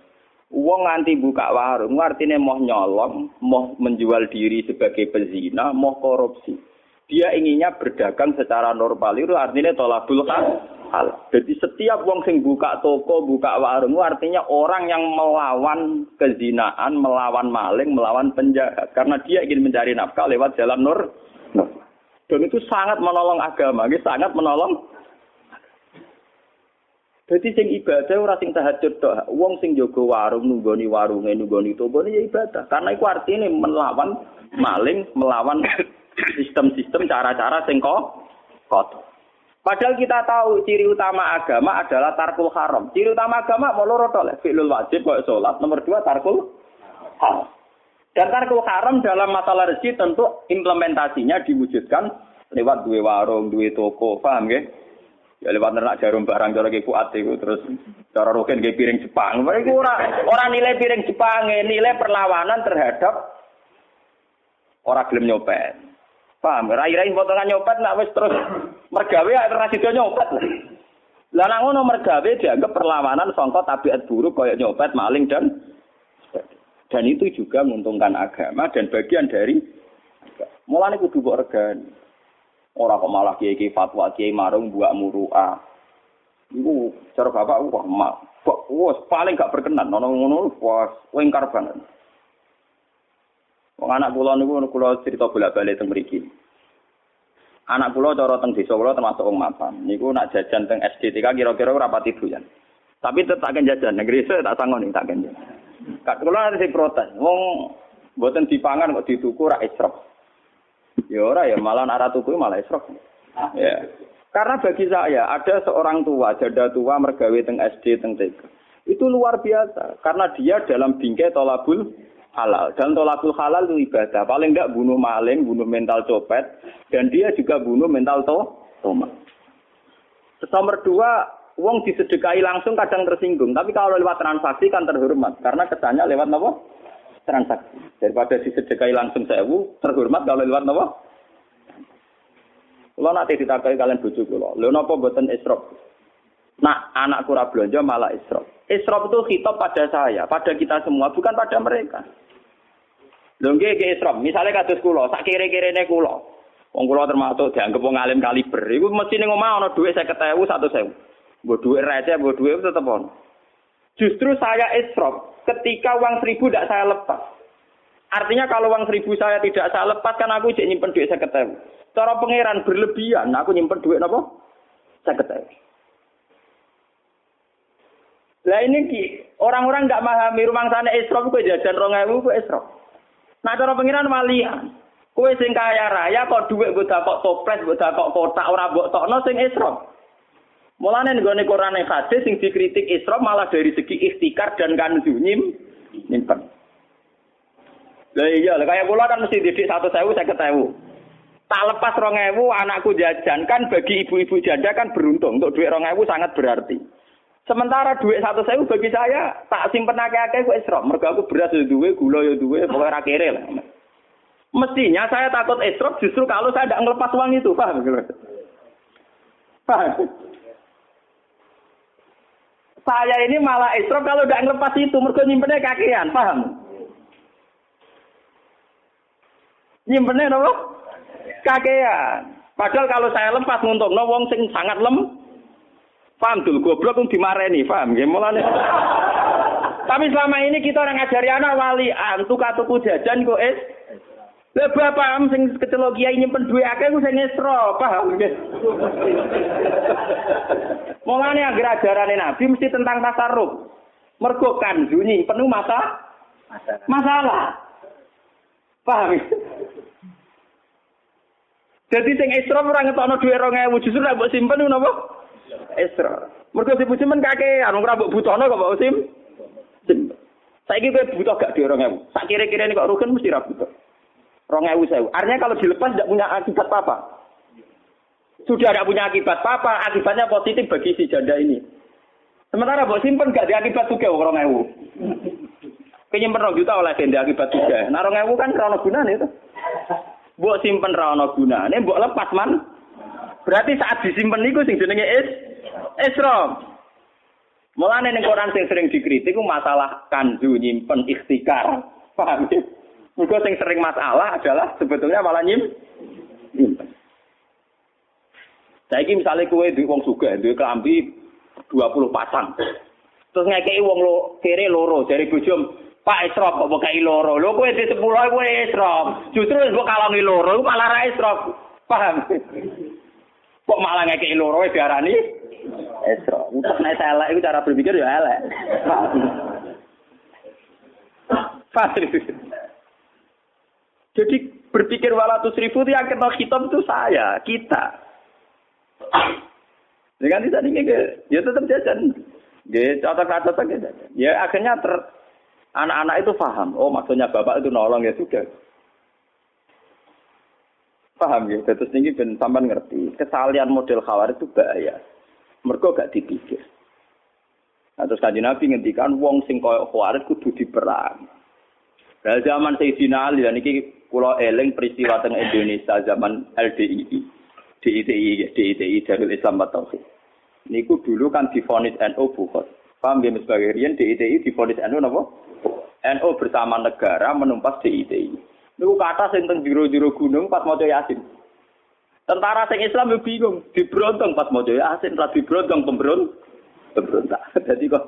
Uang nganti buka warung, artinya mau nyolong, mau menjual diri sebagai pezina, mau korupsi. Dia inginnya berdagang secara normal itu artinya tolabul hal. Jadi setiap wong sing buka toko, buka warung, artinya orang yang melawan kezinaan, melawan maling, melawan penjahat. Karena dia ingin mencari nafkah lewat jalan nur. Dan itu sangat menolong agama, ini sangat menolong Jadi sing ibadah ora sing tahajud tok. Wong sing jaga warung nunggoni warunge nunggoni toko ya ibadah. Karena iku artine melawan maling, melawan sistem-sistem cara-cara sing kok kotor. Padahal kita tahu ciri utama agama adalah tarkul haram. Ciri utama agama mau loro tok fi'lul wajib kok salat. Nomor dua tarkul haram. Dan tarkul haram dalam masalah rezeki tentu implementasinya diwujudkan lewat dua warung, dua toko, paham ya? Ya lewat nernak jarum barang cara ki kuat iku terus cara roken ki piring Jepang. Mereka ora ora nilai piring Jepang, nilai perlawanan terhadap ora gelem nyopet. Paham? Rai-rai potongan nyopet nak wis terus mergawe ora sida nyopet. Lah nak ngono mergawe dianggap perlawanan sangka tabiat buruk kaya nyopet, maling dan dan itu juga menguntungkan agama dan bagian dari mulane kudu mbok regani. Orang kok malah kiai kiai fatwa kiai marung buat murua. Iku cara bapak wah mak. Wah paling gak berkenan. Nono nono wah wengkar banget. Wong anak kula niku kula cerita bolak-balik teng mriki. Anak kula cara teng desa kula termasuk wong mapan. Niku nak jajan teng SDTK kira-kira ora pati doyan. Tapi tetap akan jajan negeri saya tak sanggup nih tak akan jajan. Kula ada protes. Wong buatan dipangan kok dituku ra israf. Ya ora ya malah arah tuku malah esrok. Ya. Karena bagi saya ada seorang tua, janda tua mergawe teng SD teng TK. Itu luar biasa karena dia dalam bingkai tolabul halal. Dan tolabul halal itu ibadah. Paling enggak bunuh maling, bunuh mental copet dan dia juga bunuh mental to toma. Nomor dua, uang disedekahi langsung kadang tersinggung. Tapi kalau lewat transaksi kan terhormat. Karena kesannya lewat apa? transaksi. Daripada disedekahi langsung sewu, terhormat kalau lewat apa? Kalau nanti ditakai kalian bujuk kula. Lho napa mboten isrop? Nah, anak kurang belanja malah isrop. Isrop itu khitab pada saya, pada kita semua, bukan pada mereka. Nggih nggih isrop. Misale kados kula, sak kire-kirene kula. Wong kula termasuk dianggap wong alim kaliber. Iku mesti ning omah ana dhuwit 50.000, 100.000. Mbok dhuwit receh, mbok dhuwit tetep ono. Justru saya isrop ketika uang seribu tidak saya lepas. Artinya kalau uang seribu saya tidak saya lepas kan aku jadi nyimpen duit saya ketemu. Cara pangeran berlebihan, aku nyimpen duit apa? Saya ketemu. Lah ini ki orang-orang nggak memahami rumah sana esrop kue jajan rong ewu kue esrop. Nah cara pangeran malian. Kue sing kaya raya kok duit gue kok toples, gue kok kotak ora mbok tokno sing esrop. Mulane nggone Quran hadis sing dikritik Isra malah dari segi ikhtikar dan kanzu nyim nyimpen. Lah iya, lah kaya kula kan mesti didik 1000 50.000. Tak lepas 2000 anakku jajan kan bagi ibu-ibu janda kan beruntung untuk duit 2000 sangat berarti. Sementara duit satu sewu bagi saya tak simpen akeh-akeh kok esrop. Mergo aku beras yo duwe, gula yo duwe, pokoknya ra lah. Mestinya saya takut esrop justru kalau saya tidak ngelepas uang itu, paham? Paham? Saya ini malah esrop kalau udah ngelepas itu, mereka nyimpennya kakian, paham? Nyimpennya apa? Kakean. Padahal kalau saya lepas nguntung, wong sing sangat lem, paham dulu, goblok pun dimareni, paham? Ya, mulanya. Tapi selama ini kita orang ngajari anak wali, antuk tuku jajan kok es. Lah bapak sing kecelok kiai nyimpen duit akeh ku sing esro, paham nggih. Mulane anggere ajarane Nabi mesti tentang tasarruf. Mergo kanju penuh masa masalah. Paham? Jadi sing esro ora ngetokno duit 2000 justru nek mbok simpen ku napa? Esro. Mergo sing simpen kakean ora mbok butono kok mbok sim. Saiki kowe butuh gak duit 2000. Sak kira-kira ini kok rugen mesti ra butuh. Rong ewu sewu. Artinya kalau dilepas tidak punya akibat apa-apa. Sudah tidak punya akibat apa-apa, akibatnya positif bagi si janda ini. Sementara buat simpen gak ada akibat juga rong ewu. Penyimpen rong juta oleh janda akibat juga. Nah rong ewu kan rano guna itu. Buat simpen rano guna. Ini buat lepas man. Berarti saat disimpan itu sing jenenge is isrom. Mulane ning Quran sing sering dikritik masalah kanju nyimpen ikhtikar. Paham ya? Mergo sing sering masalah adalah sebetulnya malah nyim. Saiki misalnya kue di wong suga, duwe kelambi 20 pasang. Terus ngekei wong lo kere loro dari bojom Pak Esrop kok bukai loro. Lo kue di sepuluh kue Esrop. Justru mbok kalongi loro malah ra. Paham? Kok malah ngekei loro diarani Esrop. Untuk nek elek iku cara berpikir ya elek. Jadi berpikir walatus ribu itu yang kenal hitam itu saya, kita. Ya kan tidak ini ya tetap jajan. Ya catat-catat aja. Ya akhirnya ter anak-anak itu paham. Oh maksudnya bapak itu nolong ya sudah. Paham ya. Terus ini ben sampean ngerti. Kesalian model khawar itu bahaya. Mereka gak dipikir. Nah, terus kanji Nabi ngendikan wong sing koyo khawarit kudu diperang. Dari zaman Sayyidina Ali, dan ini Pulau eling peristiwa teng Indonesia zaman LDII. DITI, DITI Darul Islam Tauhid. Niku dulu kan difonis NU bukan. Paham ya sebagai rian DITI difonis NU napa? NU bersama negara menumpas DITI. Niku kata sing teng jero-jero gunung pas maca Yasin. Tentara sing Islam yo bingung, dibrontong pas maca Yasin, ra dibrontong pemberontak. Pemberontak. Jadi kok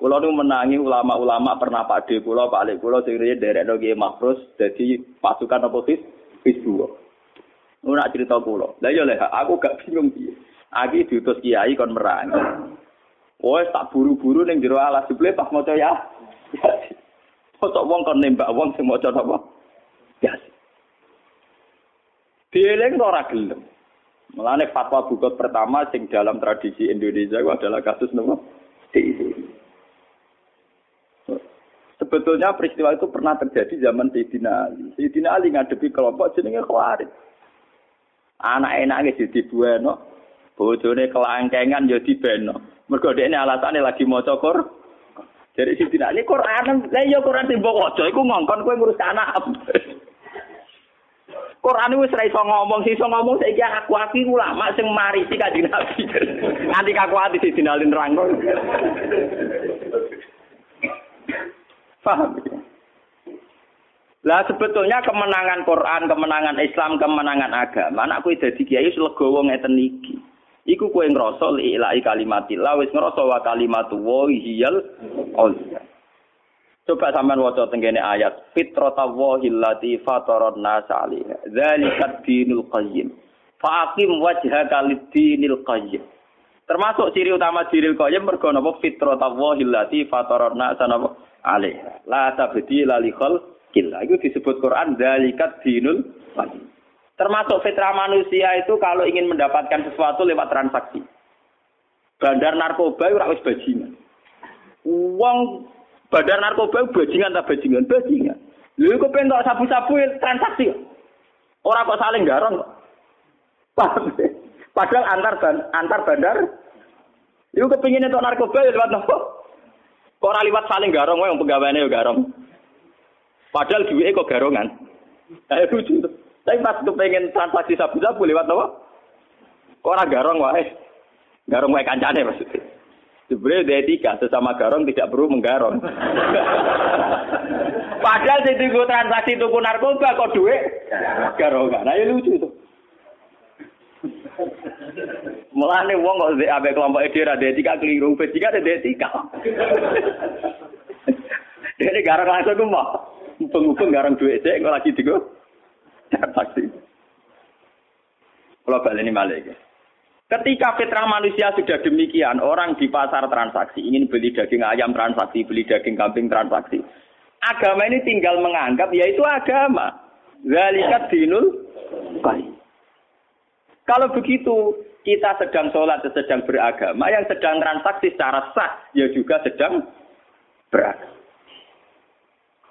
Kulo nu menangi ulama-ulama pernah Pak De kulo, Pak Lek kulo sing riyen derek Kiai Mahfuz dadi pasukan apa his dua. Nu nak cerita kulo. Lah yo leh aku gak bingung piye. Aki diutus kiai kon merangi. Wes tak buru-buru ning jero alas pas maca ya. Kok wong kon nembak wong sing maca apa? Ya. Dieleng ora gelem. Mulane fatwa bukot pertama sing dalam tradisi Indonesia adalah kasus nopo? Sebetulnya peristiwa itu pernah terjadi zaman Sayyidina Ali. Sayyidina Ali ngadepi kelompok jenenge Khawarij. Anak enake bueno, bojone kelangkengan ya dibeno. Mergo dekne alasane lagi maca Qur'an. Jadi Sayyidina Ali Quran, lah ya Quran sing mbok waca iku ngongkon kowe ngurus anak. Quran wis ra iso ngomong, sing iso ngomong saiki aku aki ulama sing marisi kanjeng Nabi. Nanti kaku ati dinalin rangkul. Paham? Lah sebetulnya kemenangan Quran, kemenangan Islam, kemenangan agama, anakku dadi kiai legowo ngeten iki. Iku kowe ngrasa ilahi kalimatillah wis ngrasa wa kalimatu wa hiyal Coba sampean waca tengene ayat fitratallahi allati fataran nas 'alaiha. Dzalika dinul qayyim. Faqim wajhaka lid-dinil qayyim. Termasuk ciri utama ciri qayyim mergo napa fitratallahi allati fataran nas alih. La tabdi la likhol killa. Itu disebut Quran dalikat dinul qayyim. Termasuk fitrah manusia itu kalau ingin mendapatkan sesuatu lewat transaksi. Bandar narkoba itu harus bajingan. Uang bandar narkoba bajingan tak bajingan? Bajingan. Lu kok pengen sabu-sabu transaksi. Orang kok saling garong kok. Padahal antar antar bandar. Lu kepingin itu narkoba ya lewat nopo? Kok ora liwat saling garong wae wong pegawaiane yo garong. Padahal duwike kok garongan. Kayak lucu. Tapi pas pengen transaksi sabu-sabu lewat apa? Kok ora garong wae? Garong wae kancane maksudnya. Sebenarnya ada etika, sesama garong tidak perlu menggarong. Padahal sing tuku transaksi tuku narkoba kok duit garongan. Nah, ya lucu itu. Mulane wong kok ambek kelompok ide ra etika keliru, etika ada etika. Dene garong langsung ku mau. Mumpung-mumpung garong duit sik kok lagi digo. Transaksi. Kalau balik ini balik. Ketika fitrah manusia sudah demikian, orang di pasar transaksi ingin beli daging ayam transaksi, beli daging kambing transaksi. Agama ini tinggal menganggap yaitu agama. Zalikat dinul baik. Kalau begitu, kita sedang sholat, sedang beragama, yang sedang transaksi secara sah, ya juga sedang beragama.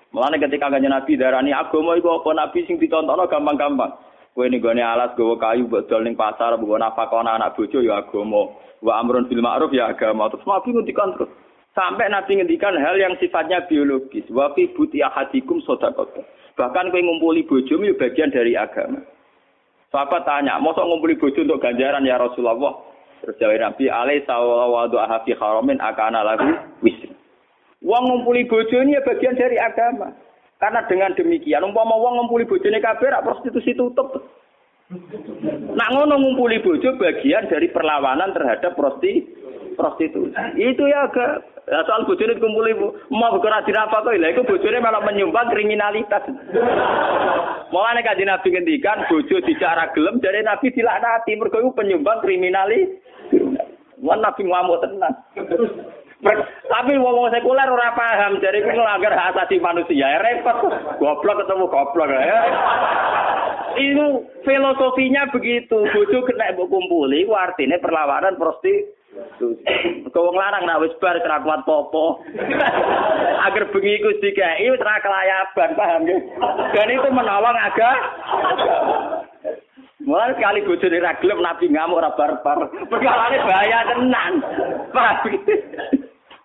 Mulane ketika kanjeng Nabi darani agama iku apa nabi sing ditontono gampang-gampang. Kowe ning gone alas gawa kayu mbok dol ning pasar mbok nafakon anak bojo ya agama. Wa amrun bil ma'ruf ya agama. Terus Nabi ngendikan terus. Sampai Nabi ngendikan hal yang sifatnya biologis. Wa fi buti ahadikum sedekah. Bahkan kowe ngumpuli bojomu ya bagian dari agama. Sahabat tanya, mosok ngumpuli bojo untuk ganjaran ya Rasulullah? Terus jawab Nabi, alai sawawadu ahafi haramin akana lagu wisri. Wong ngumpuli bojo ini ya bagian dari agama. Karena dengan demikian, umpama wong ngumpuli kabeh rak prostitusi tutup. Nak ngono ngumpuli bojo bagian dari perlawanan terhadap prosti prostitusi. Itu ya agak ya soal bojone dikumpuli mau bergerak di apa kok lha iku bojone malah menyumbang kriminalitas. Mulane kanjeng Nabi ngendikan bojo tidak ra gelem dari Nabi dilaknati mergo iku penyumbang kriminali. Wan Nabi ngamuk tenan. Tapi wong sekuler ora paham, jadi itu melanggar hak asasi manusia. Ya repot, goblok ketemu goblok ya. Itu filosofinya begitu. Bojo kena mbok kumpuli, ku artinya perlawanan prosti Kau larang nak wis bar kuat popo. Agar bengi iku dikai wis ora kelayaban, paham ya? Dan itu menolong agak Mulai sekali bojone ra gelem nabi ngamuk ora barbar. Perkarane bahaya tenan.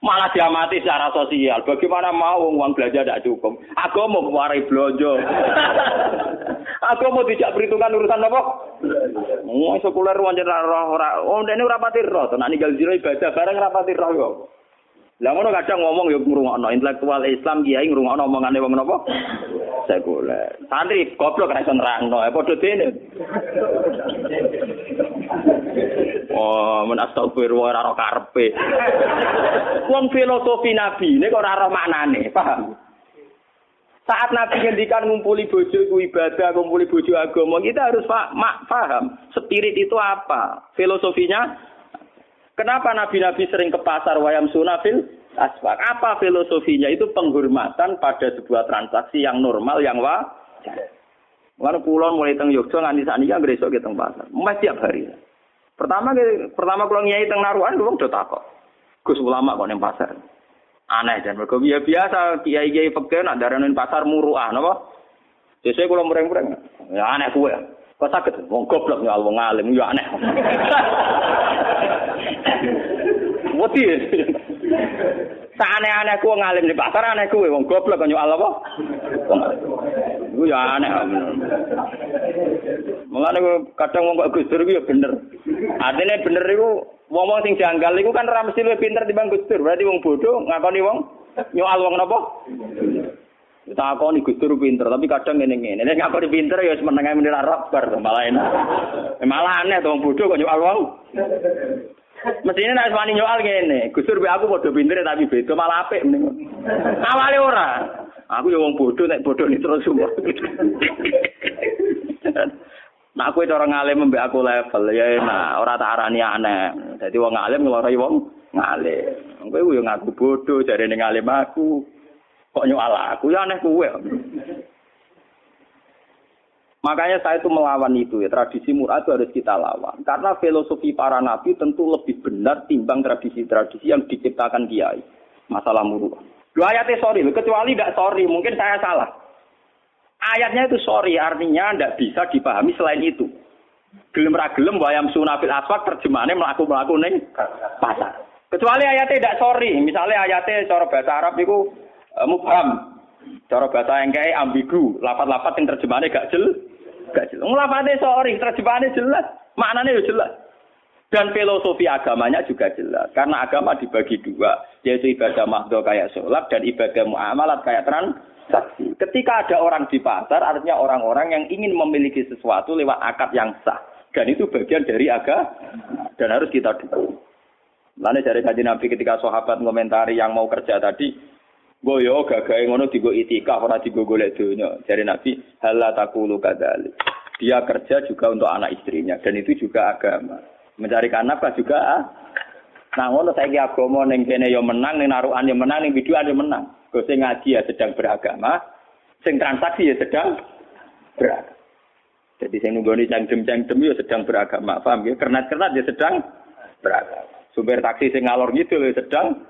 Malah diamati secara sosial. Bagaimana mau uang belanja tidak cukup? Aku mau warai belanja. Aku mau tidak perhitungan urusan apa? Mau sekuler wajar roh ora. Oh, ini ora pati roh. Tenan ninggal jero ibadah bareng ora pati roh. Lah ngono kadang ngomong ya ngrungokno intelektual Islam kiai ngrungokno omongane wong napa? Sekuler. Santri goblok ra iso nerangno, padha dene. Oh, men astagfirullah ora ora karepe. Wong filosofi Nabi ini kok ora ora maknane, paham? Saat Nabi ngendikan ngumpuli bojo iku ibadah, ngumpuli bojo agama, kita harus mak paham spirit itu apa, filosofinya. Kenapa nabi-nabi sering ke pasar wayam sunafil? Apa filosofinya? Itu penghormatan pada sebuah transaksi yang normal, yang wajar. Lalu pulau mulai teng Yogyakarta nganti saat ini kan besok kita pasar, masih tiap hari. Pertama pertama kalau nyai teng naruhan dulu udah takut. Gus ulama kok neng pasar. Aneh dan mereka ya biasa kiai kiai pekeh nak daranin pasar muruah napa. Biasanya kalau mureng-mureng ya aneh kue. Kok sakit? Wong goblok ya wong alim ya aneh. Wati. Saane-aneh ku ngalim di pasar aneh kuwe wong goblok kok nyual apa? Iku ya aneh. Mulane kadang wong kok Gus Dur ya bener. Artinya bener iku wong-wong sing janggal iku kan ora mesti luwih pinter timbang Gus Dur. Berarti wong bodoh ngakoni wong nyual wong napa? Takoni Gus pinter, tapi kadang ngene-ngene. Nek ngakoni pinter ya wis meneng ae menira bar malah enak. Malah aneh to bodoh kok nyual wong. Mestinya nek wani nyual ngene, Gus Dur aku padha pinter tapi beda malah apik mending. Awale ora. Aku ya wong bodoh nek bodoh ni terus semua. Nah aku orang ngalim mbek aku level ya nah ora tak arani aneh. Dadi wong ngalim ngeloroi wong ngalim. Kowe yo ngaku bodoh jare ning ngalim aku. Kok nyual aku ya aneh kuwe. Makanya saya itu melawan itu ya tradisi murad itu harus kita lawan karena filosofi para nabi tentu lebih benar timbang tradisi-tradisi yang diciptakan kiai masalah muruah. Dua ayatnya sorry, kecuali tidak sorry, mungkin saya salah. Ayatnya itu sorry, artinya tidak bisa dipahami selain itu. Gelem ra gelem wayam sunafil aswak terjemahannya melaku melaku neng pasar. Kecuali ayatnya tidak sorry, misalnya ayatnya cara bahasa Arab itu uh, mubham, cara bahasa yang kayak ambigu, lapat-lapat yang terjemahannya gak jelas, gak jelas. Sorry, terjemahannya jelas, maknanya ya jelas. Dan filosofi agamanya juga jelas. Karena agama dibagi dua. Yaitu ibadah mahdoh kayak sholat dan ibadah muamalat kayak transaksi. Ketika ada orang di pasar, artinya orang-orang yang ingin memiliki sesuatu lewat akad yang sah. Dan itu bagian dari agama. Dan harus kita dukung. Lalu dari kaji Nabi ketika sahabat komentari yang mau kerja tadi, goyo gagai ngono digo itikaf ora digo golek donya. Dari Nabi, hala takulu kadali. Dia kerja juga untuk anak istrinya dan itu juga agama. Mencari nafkah juga ah. Nah ngono saiki agama ning kene ya menang, ning narukan ya menang, ning biduan ya menang. Kok sing ngaji ya sedang beragama, sing transaksi ya sedang beragama. Jadi sing nunggoni cangkem-cangkem ya sedang beragama, paham ya? Kernat-kernat ya sedang beragama. Sumber taksi sing ngalor gitu ya sedang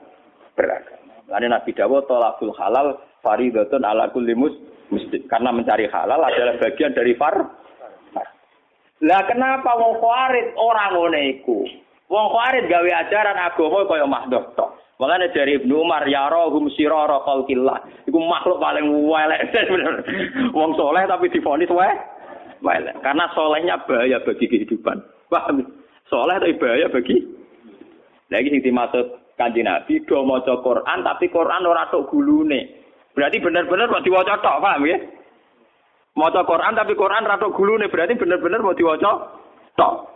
beragama. Lalu Nabi Dawud tolakul halal faridatun ala kulli muslim. Karena mencari halal adalah bagian dari far lah kenapa wong khawarid ora ngene iku? Wong khawarid gawe ajaran agama kaya mahdoh tok. Makanya dari Ibnu Umar ya rohum sirara khalqillah. Iku makhluk paling welek Wong soleh tapi difonis wae welek. Karena solehnya bahaya bagi kehidupan. Paham? Soleh tapi bahaya bagi lagi sing dimaksud kanji Nabi do maca Quran tapi Quran ora tok gulune. Berarti benar-benar kok diwaca tok, paham ya? Maca Quran tapi Quran rada gulune berarti bener-bener mau diwaca tok.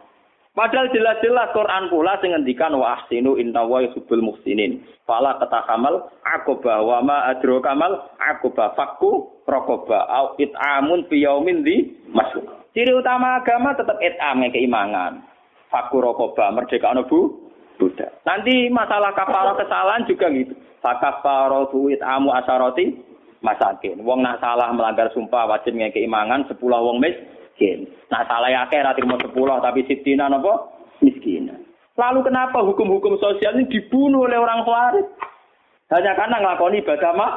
Padahal jelas-jelas Quran pula sing ngendikan wa ahsinu inna wa yuhibbul muhsinin. Fala katakamal aqaba wa ma adro kamal aqaba fakku raqaba au it'amun fi yaumin di masuk. Ciri utama agama tetap it'am keimangan. Fakku raqaba merdeka bu budak. Nanti masalah kafalah kesalahan juga gitu. Fakafaratu it'amu asaroti masakin. Wong nak salah melanggar sumpah wajib ngekei mangan sepuluh wong miskin. Nak salah ya ra trimo sepuluh tapi sitina napa miskin. Lalu kenapa hukum-hukum sosial ini dibunuh oleh orang Khawarij? Hanya karena ngelakoni ibadah mah.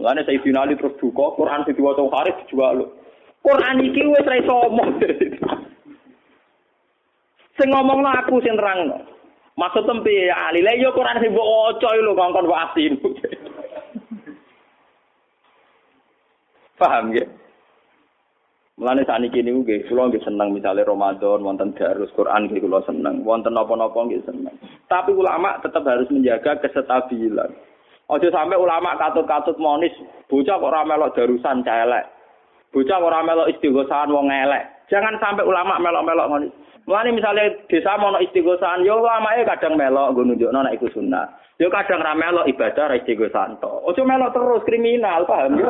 Mulane Sayyidina Ali terus duka, Quran sing diwaca Khawarij dijual. Quran iki wis ra. Sing ngomongno aku sing terangno. Maksud tempe ya Ali, lha yo Quran sing mbok waca lho kongkon wasin. Paham ya? Mulane sakniki niku nggih kula nggih seneng misale Ramadan wonten darus Quran nggih kula seneng, wonten napa-napa nggih seneng. Tapi ulama tetap harus menjaga kesetabilan. Ojo sampai ulama katut-katut monis bocah kok ora melok darusan celek. Bocah kok ora melok istighosahan wong elek. Jangan sampai ulama melok-melok ngono. Mulane misalnya desa mau istighosahan yo ulamae kadang melok nggo nunjukno nek iku sunnah. Yo kadang ra melok ibadah ra istigo santo. Ojo melok terus kriminal, paham ya?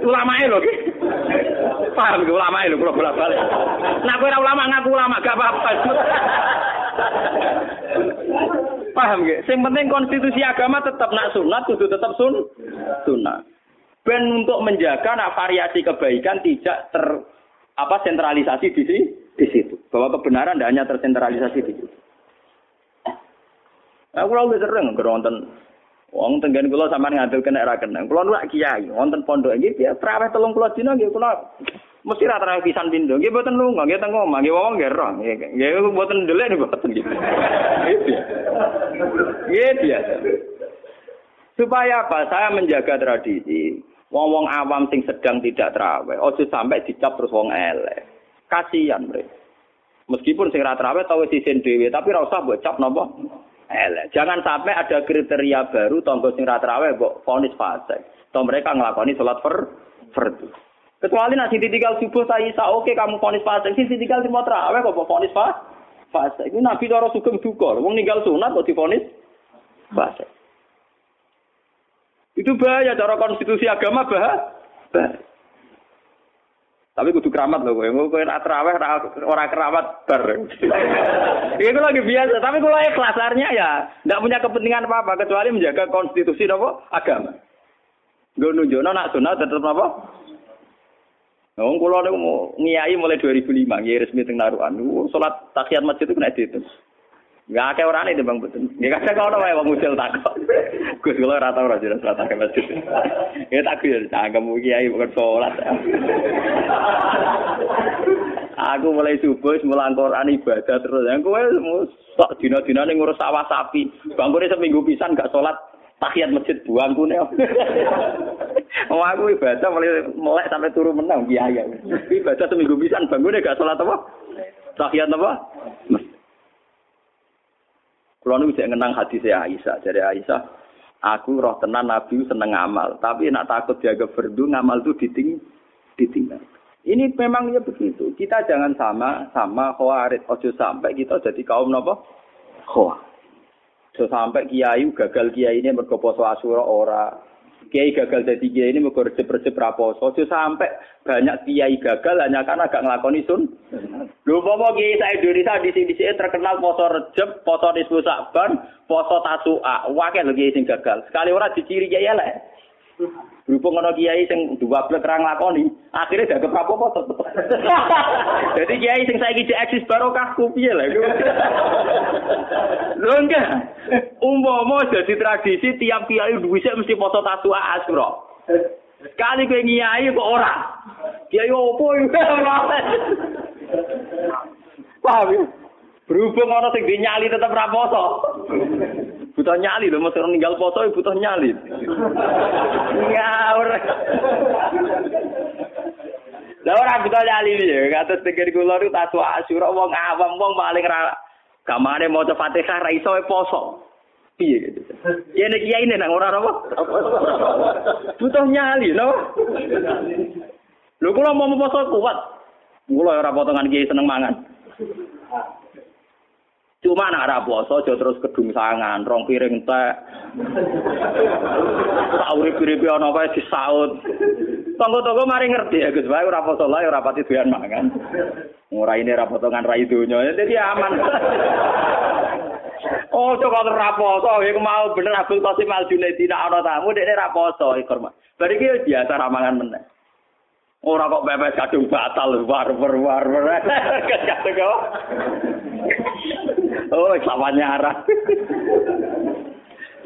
ulama lho. Paham ki ulama lho kula bolak-balik. Nah kowe ora ulama ngaku ulama gak apa-apa. Paham ki? Sing penting konstitusi agama tetap nak sunat kudu tetap sun sunat. Ben untuk menjaga nak variasi kebaikan tidak ter apa sentralisasi di di situ. Bahwa kebenaran tidak hanya tersentralisasi di situ. Nah, kula wis sering nonton wong tenggen kula sampean ngadil kena ra kenang. Kula nuwak kiai wonten pondok iki ya traweh 30 dina nggih kula mesti ra traweh pisan pindho. Nggih mboten lunga, nggih teng omah, nggih wong nggih roh. Nggih mboten ndelek niku mboten gitu. Nggih biasa. Supaya apa? Saya menjaga tradisi. Wong-wong awam sing sedang tidak terawih, ojo sampai dicap terus wong elek. Kasihan mereka. Meskipun sing ra terawih tau isin dhewe, tapi ora usah mbok cap napa elek. Jangan sampai ada kriteria baru tonggo sing ra traweh mbok vonis fase. Toh mereka ngelakoni sholat per fardu. Kecuali nanti ditinggal subuh saya isa oke kamu vonis fase. Sing ditinggal mau traweh kok vonis fase. Ini Nabi cara sugeng duka. Wong ninggal sunat kok divonis fase. Itu bahaya cara konstitusi agama bahaya. Tapi kudu keramat loh, kowe kowe nak terawih ora keramat ber. Itu lagi biasa, tapi kalau ikhlas ya tidak punya kepentingan apa-apa kecuali menjaga konstitusi nopo agama. Gue nunjukno nak sunat tetap apa? Wong kula niku ngiyai mulai 2005, ngiyai resmi teng Narukan. Salat tahiyat masjid itu kena dihitung. Enggak akeh orane Bang Betul. Ya kadang kalau wae wong usil takok. Gus kula ora tau ora jelas ora tak masjid. Ya tak yo kamu kiai bukan salat. Aku mulai subuh mulang Quran ibadah terus. Yang kowe sok dina-dinane ngurus sawah sapi. Bangkune seminggu pisan gak salat tahiyat masjid buangku nih. Oh aku ibadah mulai melek sampai turun menang kiai. Ibadah seminggu pisan bangunnya gak salat apa? Tahiyat apa? Masjid. Kalau nu bisa ngenang hati saya Aisyah, jadi Aisyah, aku roh tenan Nabi seneng amal, tapi nak takut jaga berdu ngamal itu diting ditinggal. Ini memang ya begitu. Kita jangan sama sama khawarid. Ojo sampai kita jadi kaum nopo khawarid. Ojo sampai kiai gagal kiai ini mergo poso asura ora. Kiai gagal jadi kiai ini mergo recep-recep raposo. Ojo sampai banyak kiai gagal hanya karena gak ngelakoni sun. Lho popo kiai saya Indonesia di sini sini terkenal poso recep, poso nisfu sakban, poso tasu'a. Wakil lho kiai sing gagal. Sekali ora diciri kiai elek. Berhubung ana kiai sing dua blek ra nglakoni, akhirnya gak kepapo apa tetep. Jadi kiai sing saiki cek eksis barokah ku piye lah iku. Lho enggak. Umpama jadi tradisi tiap kiai duwe mesti foto tatu asro. Sekali kowe kiai kok ora. Kiai opo iku Paham ya? Berhubung ana sing dinyali tetep ra poso. Butuh nyali lho mesti ninggal foto butuh nyali. Ngawur. Lah ora butuh nyali ya. Kados pikir kula niku tasu asyura wong awam wong paling ra gamane maca Fatihah ra iso poso. Piye gitu. Ya nek kiai ini nang ora apa butuh nyali no lho kula mau poso kuat. Kula ora potongan kiai seneng mangan Cuma nak ora poso aja terus kedung sangan, rong piring teh. Sak urip-uripe ana kae disaut. Tonggo-tonggo mari ngerti ya Gus, wae ora poso lah ora pati doyan mangan. Ora ini ra potongan ra donya, jadi aman. Oh, coba ora poso, iku mau bener Abdul Qasim Al Junaidi nak ana tamu dekne ra poso iku. Bari iki biasa ra mangan meneh. Ora kok pepes kadung batal war war war. Kadung kok. Oh, samanya arah.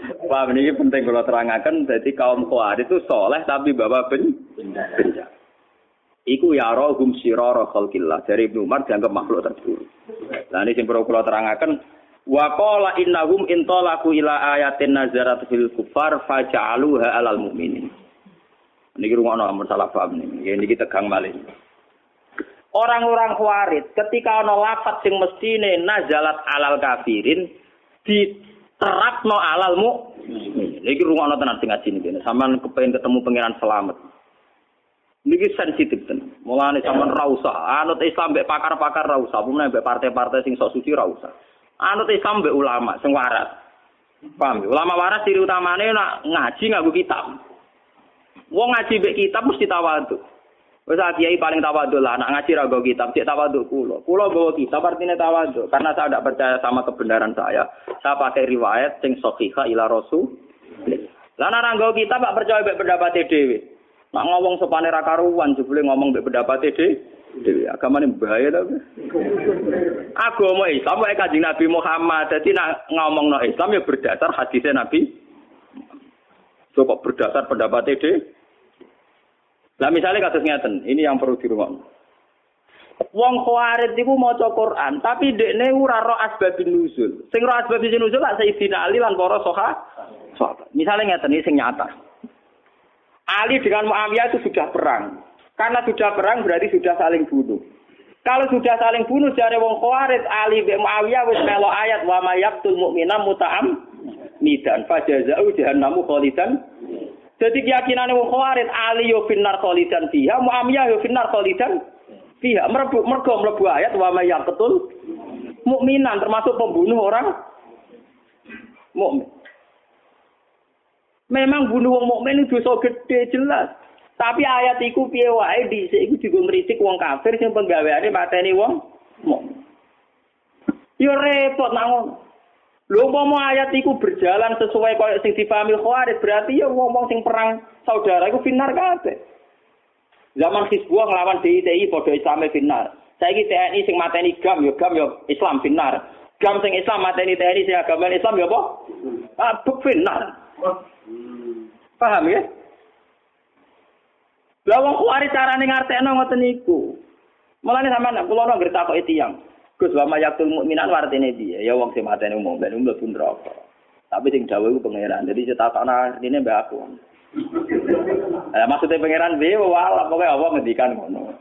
Paham ini penting kalau terangkan. Jadi kaum Khawarij itu soleh tapi bawa ben benjak. Iku ya rohum sirara khalqillah. Dari Ibnu Umar dianggap makhluk terburuk. Nah ini yang perlu kalau terangkan. Wa qala innahum intalaku ila ayatin nazarat fil kufar faja'aluha alal mu'minin. Ini rumah masalah paham ini. Ini kita tegang malih. Orang-orang khawarid ketika ana lafat sing mestine nazalat alal kafirin diterapno alal mukmin. Niki rungokno tenan sing ngaji niki. Sampeyan kepengin ketemu pangeran selamat. Niki sensitif tenan. Mulane sampean ra usah anut Islam mbek pakar-pakar ra usah, mbek partai-partai sing sok suci ra usah. Anut Islam mbek ulama sing waras. Paham? Ulama waras ciri utamane nak ngaji nganggo kitab. Wong ngaji mbek kitab mesti tawadhu. Wes kiai paling tawadhu lah, anak ngaji rago kitab, cek tawadhu kulo. Kulo bawa kitab artinya tawadhu, karena saya tidak percaya sama kebenaran saya. Saya pakai riwayat sing sahihah ila rasul. Lah anak nggo kitab gak percaya mbek pendapat dhewe. Nak ngomong sopane ra karuan jebule ngomong mbek pendapat dhewe. Agama ini bahaya tapi. Agama Islam wae kanjeng Nabi Muhammad. Jadi nak ngomong no Islam ya berdasar hadisnya Nabi. Kok berdasar pendapat dhewe? Nah misalnya kasus ngeten, ini yang perlu rumah. Wong khawarid iku maca Quran, tapi dekne ora ro asbabun nuzul. Sing ro asbabun nuzul lak Sayyidina Ali lan para sahabat. Misalnya ngeten ini sing nyata. Ali dengan Muawiyah itu sudah perang. Karena sudah perang berarti sudah saling bunuh. Kalau sudah saling bunuh jare wong khawarid Ali bin Muawiyah wis melo ayat wa mayaqtul mu'mina muta'am nidan fajazau jahannamu khalidan jadi keyakinan wong Khawarij Ali yo finnar khalidan fiha, Muawiyah yo finnar khalidan fiha. Merbu mergo mlebu ayat wa may yaqtul mukminan termasuk pembunuh orang mukmin. Memang bunuh wong mukmin itu dosa gede jelas. Tapi ayat iku piye wae dhisik iku digo ngritik wong kafir sing penggaweane mateni wong mukmin. Yo repot nang. Lho umpama ayat iku berjalan sesuai kaya sing dipahami Khawarij, berarti ya wong-wong sing perang saudara iku finar kabeh. Zaman Hizbullah nglawan DITI padha Islame finar. Saiki TNI sing mateni GAM ya GAM ya Islam finar. GAM sing Islam mateni TNI sing agama Islam ya apa? Ah, finar. Paham ya? Lah wong Khawarij carane ngartekno ngoten niku. Mulane sampean kula ora ngerti kok tiyang. Gus lama yaktul mukminan wartine dia. Ya wong sing mateni umum ben umum pun neraka. Tapi sing dawuh iku pangeran. Jadi cetakana ini mbak aku. Eh maksudnya pangeran piye wala pokoke apa ngendikan ngono.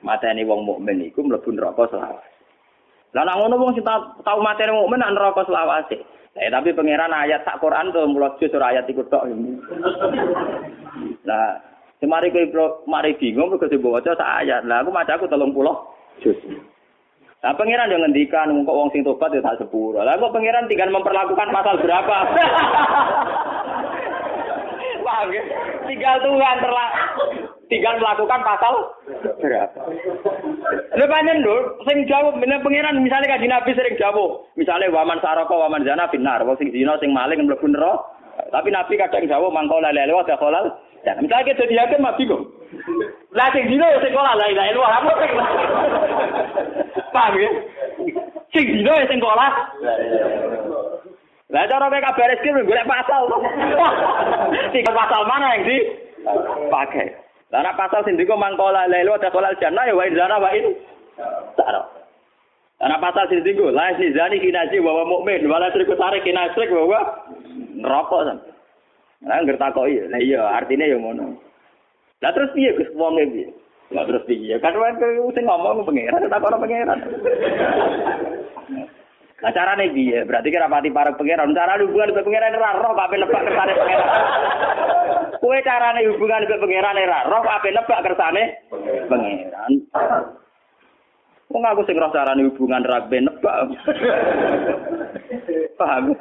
Mateni wong mukmin iku mlebu neraka selawase. Lah nak ngono wong sing tau materi mukmin nak neraka selawase. Eh tapi pangeran ayat sak Quran tuh mulut jus ayat iku tok. Lah semari kowe mari bingung kok sing baca sak ayat. Lah aku maca aku 30 jus. Lah pangeran yang ngendikan kok wong sing tobat ya tak sepuro. Lah kok pangeran tinggal memperlakukan pasal berapa? Paham ya? Tinggal Tuhan terlak tinggal melakukan pasal berapa. Lha panjen lho, sing jawab meneh pangeran misalnya kaji Nabi sering jawab, misalnya waman saraka waman zina binar, wong sing zina sing maling mlebu neraka. Tapi Nabi kadang jawab mangko ilaha wa dakhalal Ya, misalnya kita jadi hakim mah bingung. Lah dino ya sing kolah la ilaha illallah apa sing. Paham ya? Sing dino ya sing kolah. Lah cara kayak kabar rezeki golek pasal. Tiga pasal mana yang dipakai? Lah nek pasal sing diko mangkola lelo ada kolal jannah ya wa zana wa in. Taro. Ana pasal sing diko la si zani kinaji wa mukmin wala triku tarik kinasrik wa neraka san. Lah ngerti kok iya. Lah iya artinya ya ngono. Lah terus piye Gus wong piye? Lah terus piye? Kan wae sing ngomong pangeran tak ono pangeran. Nah carane piye? Berarti kira pati para pangeran. Cara hubungan dengan pangeran ora roh kok lebak kersane pangeran. Kue carane hubungan dengan pangeran ora roh kok lebak kersane pangeran. Wong aku sing roh carane hubungan ra nebak. Paham?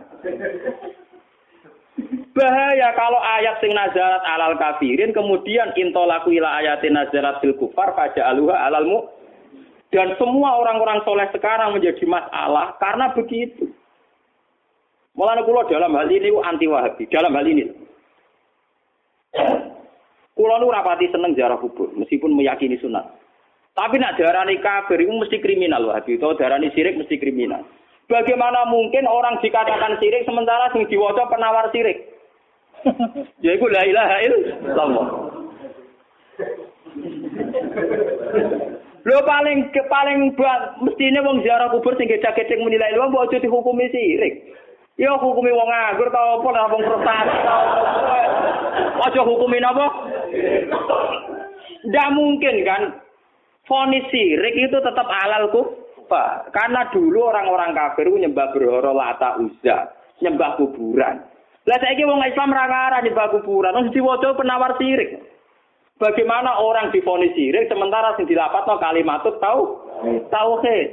Bahaya kalau ayat sing nazarat alal kafirin kemudian intolaku ila ayatin nazarat fil kufar pada aluha alal mu dan semua orang-orang soleh sekarang menjadi masalah karena begitu. Mulanya kulo dalam hal ini anti wahabi. Dalam hal ini. Kulo nu rapati seneng jarah kubur, meskipun meyakini sunat. Tapi nak darani kafir itu mesti kriminal wahabi. Atau darani sirik mesti kriminal. Bagaimana mungkin orang dikatakan sirik sementara sing diwaca penawar sirik? ya itu la ilaha illallah. Lho paling ke paling mestine wong ziarah kubur sing gecek-gecek muni la ilaha mbok aja dihukumi sirik. Ya hukumi wong nganggur ta apa nek wong prestasi. Aja hukumi napa? Ndak mungkin kan fonis sirik itu tetap halal kufar. Karena dulu orang-orang kafir nyembah berhala lata uzza, nyembah kuburan. Lah saiki wong Islam ra ngarah nyembah kuburan, wong diwaca penawar sirik. Bagaimana orang difonis sirik sementara sing dilapatno kalimat tahu tauhid.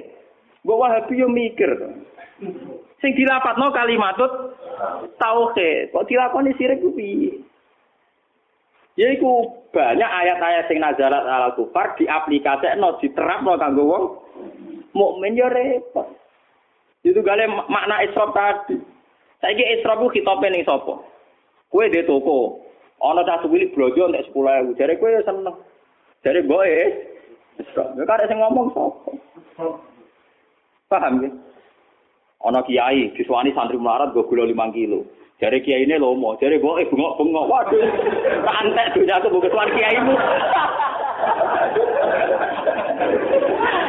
Gue wahabi yo mikir. Sing dilapatno kalimat tauhid. Kok dilakoni sirik ku piye? Yaiku banyak ayat-ayat sing nazarat ala kufar diaplikasekno diterapno kanggo wong mukmin yo repot. Itu gale makna israf tadi. Saiki israf ku khitope ning sapa? Kowe de toko, ana cah cilik blojo entek 10000 jare kowe seneng. Jare boe ya karek sing ngomong sapa? Paham ya? Ana kiai disuwani santri melarat go gula 5 kilo. Jare kiai ini lomo jare boe bengok-bengok. Waduh tak antek dunia aku bukan tuan kiaimu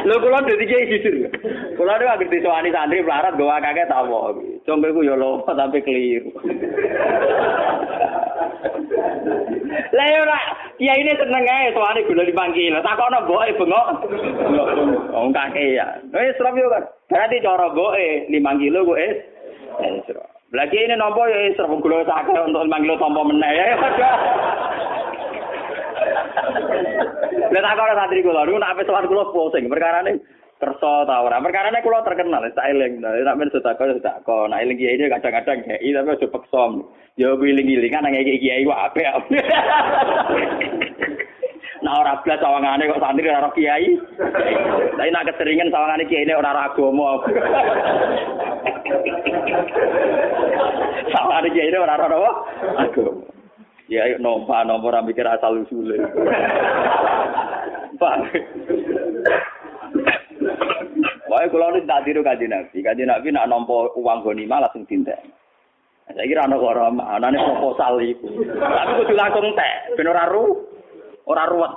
Lho kula dadi kiai jujur. Kula niku anggere disowani santri melarat gawa kakek tak apa. Jombe ku ya lomo sampai keliru. Lah ya ora, kiai ini seneng ae soalnya gula dipanggil. Takono mboke bengok. Wong kakek ya. Wis serap yo kan. Berarti cara mboke 5 kilo ku es. Lagi ini nopo ya serap gula sakit untuk 5 kilo tompo meneh ya. Lah takono santri kula, niku nek sowan kula pusing perkarane kersa ta ora. Perkarane kula terkenal sak eling. Nek men sedekah sedekah. Nek eling kiai kadang-kadang kiai tapi aja peksa. Ya wiling-wilingan nang kiai ku apik. Nah ora blas sawangane kok santri ora kiai. Tapi nak keseringan sawangane kiai ini ora agama. Sawangane kiai ora ora agama. Ya ayo nompa nomor ora mikir asal usule. Pak. Wae kula nu tak tiru kanjeng Nabi. Kanjeng Nabi nak nampa uang gonima langsung dintek. Saya kira anak orang anane proposal itu. Tapi kudu langsung teh, ben ora ru, ora ruwet.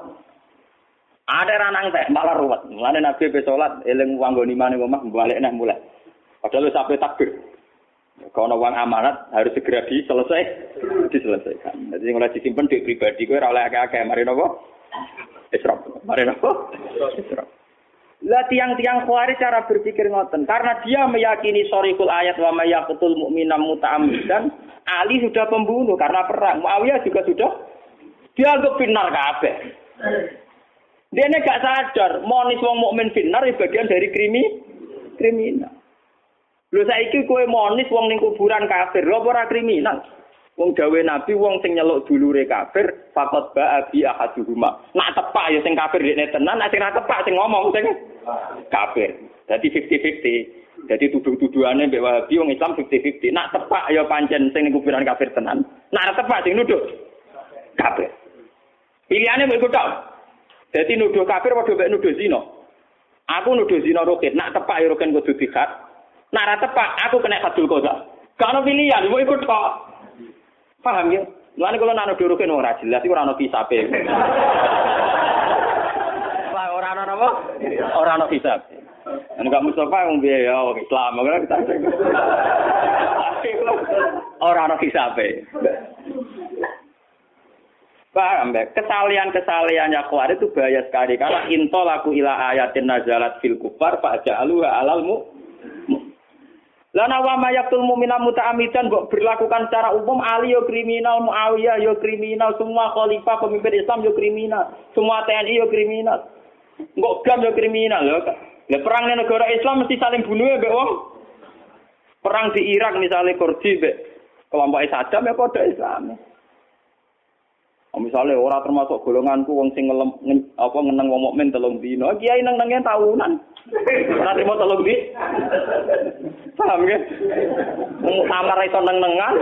Ada ranang teh, malah ruwet. Mulane Nabi be salat eling uang gonima ning omah balik neh mulai. Padahal sampai takbir. Kalau uang amanat harus segera diselesai, diselesaikan. Jadi mulai disimpan di pribadi, gue oleh akeh-akeh. Mari nopo, israf. Mari nopo, israf. Lah tiang-tiang khawarij cara berpikir ngoten karena dia meyakini sorikul ayat wa mayaqtul mu'minam muta'ammidan Ali sudah pembunuh karena perang Muawiyah juga sudah dianggap final kabeh. Dia ini gak sadar, monis wong mukmin final bagian dari krimi kriminal. Lho saiki kowe monis wong ning kuburan kafir, lho ora kriminal. Wong gawe nabi wong sing nyeluk dulure kafir, fakot ba abi ahaduhuma. Nak tepak ya sing kafir dekne tenan, nak sing ra tepak sing ngomong sing kafir. Dadi 50-50. Jadi tuduh-tuduhane mbek Wahabi wong Islam 50-50. Nak tepak ya pancen sing ning kuburan kafir tenan. Nak ra tepak sing nuduh kafir. Pilihane mbek tok. Dadi nuduh kafir padha mbek nuduh zina. Aku nuduh zina roket, nak tepak ya roken kudu dikhat. Nak ra tepak aku kena hadul kosa. Gak ono pilihan, mau ikut tok. Paham ya? Mulane kula nak nuduh roken ora jelas iku ora ono kisabe. Lah ora ono apa? Ora ono hisab. Nek Mustafa wong piye ya wong Islam ora kita. Ora ono hisabe. Paham ya? Kesalian-kesaliannya kuar itu bahaya sekali. Karena intol aku ila ayatin nazalat fil kufar pak ja'aluha alalmu. Lana wa mayaktul mu'mina muta'amidan kok berlakukan secara umum Ali yo kriminal, Muawiyah yo kriminal, semua khalifah pemimpin Islam yo kriminal, semua TNI yo kriminal. Kok gam yo kriminal lho. Lah perang di negara Islam mesti saling bunuh ya mbek wong. Perang di Irak misalnya Kurdi mbek kelompok Saddam ya kode Islam. Oh, misalnya orang termasuk golonganku wong sing ngelem apa ngeneng wong mukmin telung dino, kiai nang nangnya tahunan. Ora trimo telung di. Paham ya? Wong amar iso neng nengan.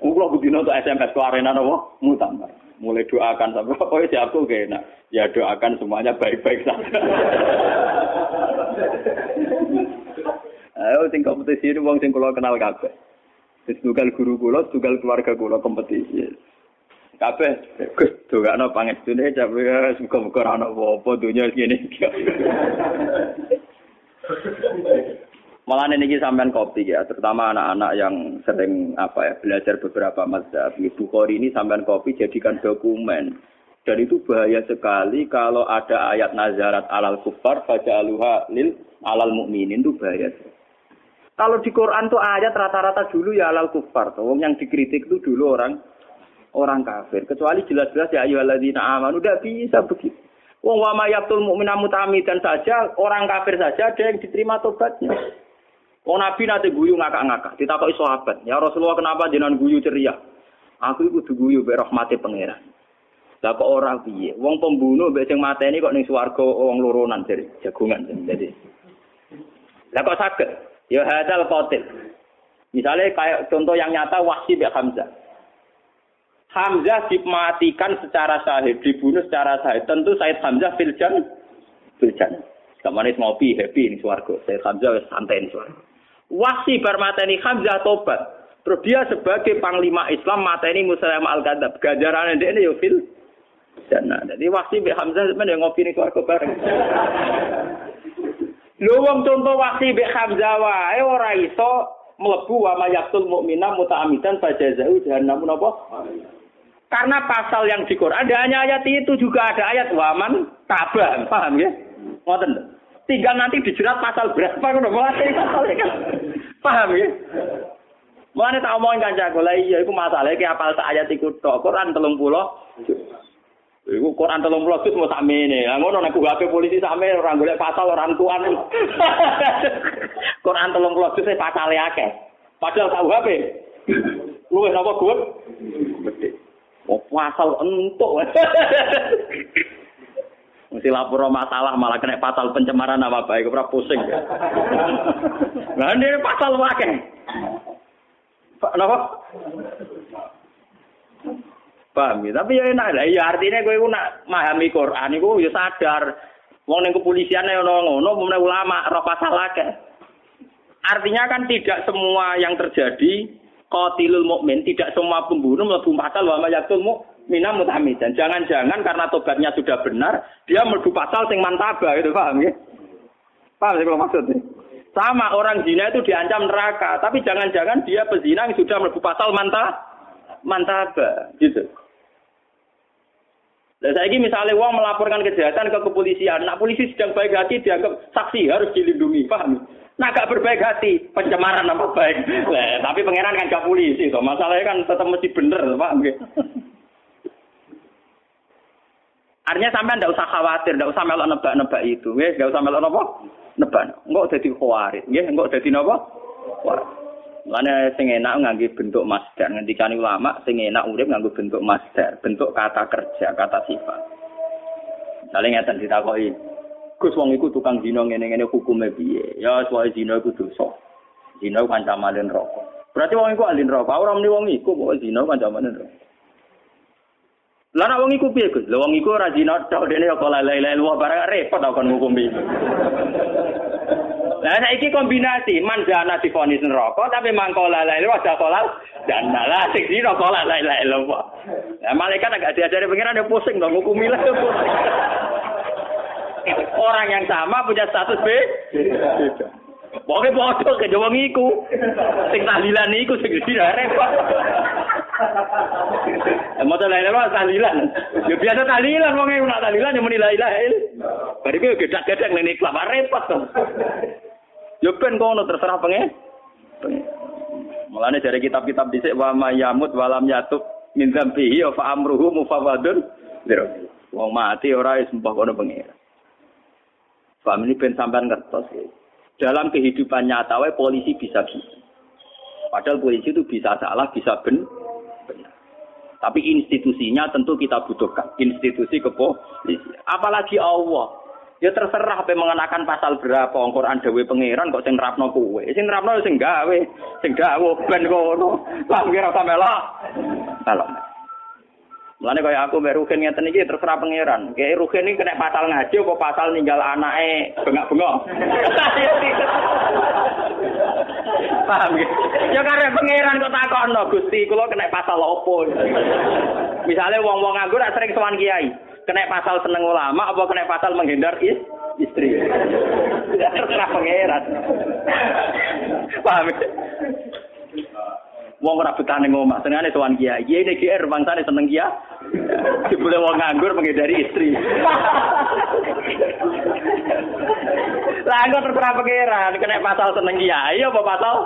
Kulo kudino untuk SMS ke arena nopo mutamar. Mulai doakan sampai pokoknya si aku kayak enak. Ya doakan semuanya baik-baik saja. Ayo sing kompetisi ini wong sing kula kenal kabeh. Tugal guru kula, tugal keluarga kula kompetisi. Kabeh Gus dongakno pangestune capek muga-muga ora ana apa-apa donya ngene iki. Malah niki sampean kopi ya, terutama anak-anak yang sering apa ya belajar beberapa mazhab. Bukhari ini sampean kopi jadikan dokumen. Dan itu bahaya sekali kalau ada ayat nazarat alal kufar baca aluha lil alal mukminin itu bahaya. Kalau di Quran tuh ayat rata-rata dulu ya alal kufar. Tuh. Yang dikritik itu dulu orang orang kafir. Kecuali jelas-jelas ya ayyuhalladzina amanu udah bisa begitu. Wong wa mayyatul mu'mina mutamidan saja, orang kafir saja ada yang diterima tobatnya. Wong Nabi nanti guyu ngakak-ngakak, ditakoki sahabat, "Ya Rasulullah kenapa jenengan guyu ceria?" Aku kudu guyu be rahmate pangeran. Lah kok ora piye? Wong pembunuh mbek sing mateni kok ning swarga wong loronan jadi jagungan jadi. Lah kok saged? Ya hadal qatil. Misalnya kayak contoh yang nyata Wahsi bin Hamzah. Hamzah dimatikan secara sahih, dibunuh secara sahih. Tentu Said Hamzah filjan, filjan. Kemarin ngopi happy ini suarga. Said Hamzah santai ini suarga. Wahsi bermateni Hamzah tobat. Terus dia sebagai panglima Islam mateni Muslim al-Kadab. Gajaran ini ya fil jannah. Jadi Wahsi bin Hamzah sebenarnya ngopi ini suarga bareng. Lho wong contoh Wahsi bin Hamzah wae ora iso mlebu wa mayaqtul mukmina muta'amidan fajazau jahannam napa? Karena pasal yang di Quran ada hanya ayat itu juga ada ayat waman tabah, paham ya? Ngoten. Tinggal nanti dijerat pasal berapa ngono mulai pasal kan. Paham ya? Mulane tak omongin kancaku, lah iya iku masalah iki apal sak ayat iku tok. Quran 30. Iku Quran 30 juz mau sakmene. Lah ngono nek HP polisi sakmene ora golek pasal ora antuan. Quran 30 juz pasale akeh. Padahal tahu HP. Luwih napa gue? Gede. Oh, pasal entuk. Mesti lapor masalah malah kena pasal pencemaran nama baik, ora pusing. Nah, ini pasal wakil. Kenapa? Paham ya? Tapi ya enak lah. Ya artinya gue nak memahami Quran itu ya sadar. Wong ning kepolisian ono ngono, mulai ulama roh pasal akeh. Artinya kan tidak semua yang terjadi qatilul mukmin, tidak semua pembunuh mlebu pasal wa mayatul mukmina mutamidan. Jangan-jangan karena tobatnya sudah benar, dia mlebu pasal sing mantaba gitu, paham ya? Paham sih kalau maksudnya? Sama orang zina itu diancam neraka, tapi jangan-jangan dia pezina sudah mlebu pasal manta mantaba gitu. Nah, saya ini misalnya uang melaporkan kejahatan ke kepolisian, nah polisi sedang baik hati dianggap saksi harus dilindungi, paham? Nah gak berbaik hati, pencemaran nama baik. Tapi pangeran kan gak polisi, toh. masalahnya kan tetap mesti bener, paham? Artinya sampai ndak usah khawatir, ndak usah melok nebak-nebak itu, nggak usah melok apa? Nebak. Enggak jadi khawatir, ya, enggak jadi apa? Khawatir. Mana sing enak nganggo bentuk masdar. Ngendikane ulama sing enak urip nganggo bentuk masdar, bentuk kata kerja, kata sifat. Misalnya ngeten ditakoki, Gus wong iku tukang zina ngene-ngene hukume piye? Ya soal zina iku dosa. Zina kancamane rokok. Berarti wong iku alin rokok. Ora muni wong iku kok zina kancamane rokok. Lah nek wong iku piye Gus? Lah wong iku ora zina tok dene kok lele-lele wae barang repot kon ngukumi. Nek iki kombinasi manjana difonis neraka tapi mangko lele wajah kolal dan lah sing dino kolal lele lho. Lah malaikat agak diajari pengiran ya pusing dong ngukumi lah pusing. Orang yang sama punya status B. Pokoknya bodoh ke wong iku. Sing tahlilan iku sing dina repot. Mau tahlilan tahlilan. Ya biasa tahlilan wong nak tahlilan yang la ilaha illallah. Bariku gedak-gedak ngene kelapa repot to. Yo ben kono terserah pengen. Mulane dari kitab-kitab dhisik wa mayamut walam yatub min dzambihi fa amruhu mufawadun Wong mati ora wis mbah kono pengen. Paham ini ben sampean ngertos ya. Dalam kehidupan nyata wae polisi bisa gitu. Padahal polisi itu bisa salah, bisa ben. Tapi institusinya tentu kita butuhkan. Institusi kepolisian. Apalagi Allah. Ya terserah apa mengenakan pasal berapa wong Quran dewe pangeran kok sing nerapno kowe. Sing nerapno sing gawe, sing gawe ben kono. Lah kira sampe lah. Salah. Mulane kaya aku mbek Ruhin ngeten iki terserah pangeran. Kayak Ruhin iki kena pasal ngaji apa pasal ninggal anake bengak-bengok. Paham ya? Ya karena pangeran kok takokno Gusti, kula kena pasal opo? Misalnya wong-wong nganggur sering sowan kiai kena pasal seneng ulama apa kena pasal menghindar is istri. Terserah pangeran. Paham? Wong ora betah ning omah, senengane tuan kiai. Kiai nek GR bangsane seneng kiai. Dibule wong nganggur menghindari istri. Lah engko terserah pangeran, kena pasal seneng kiai apa pasal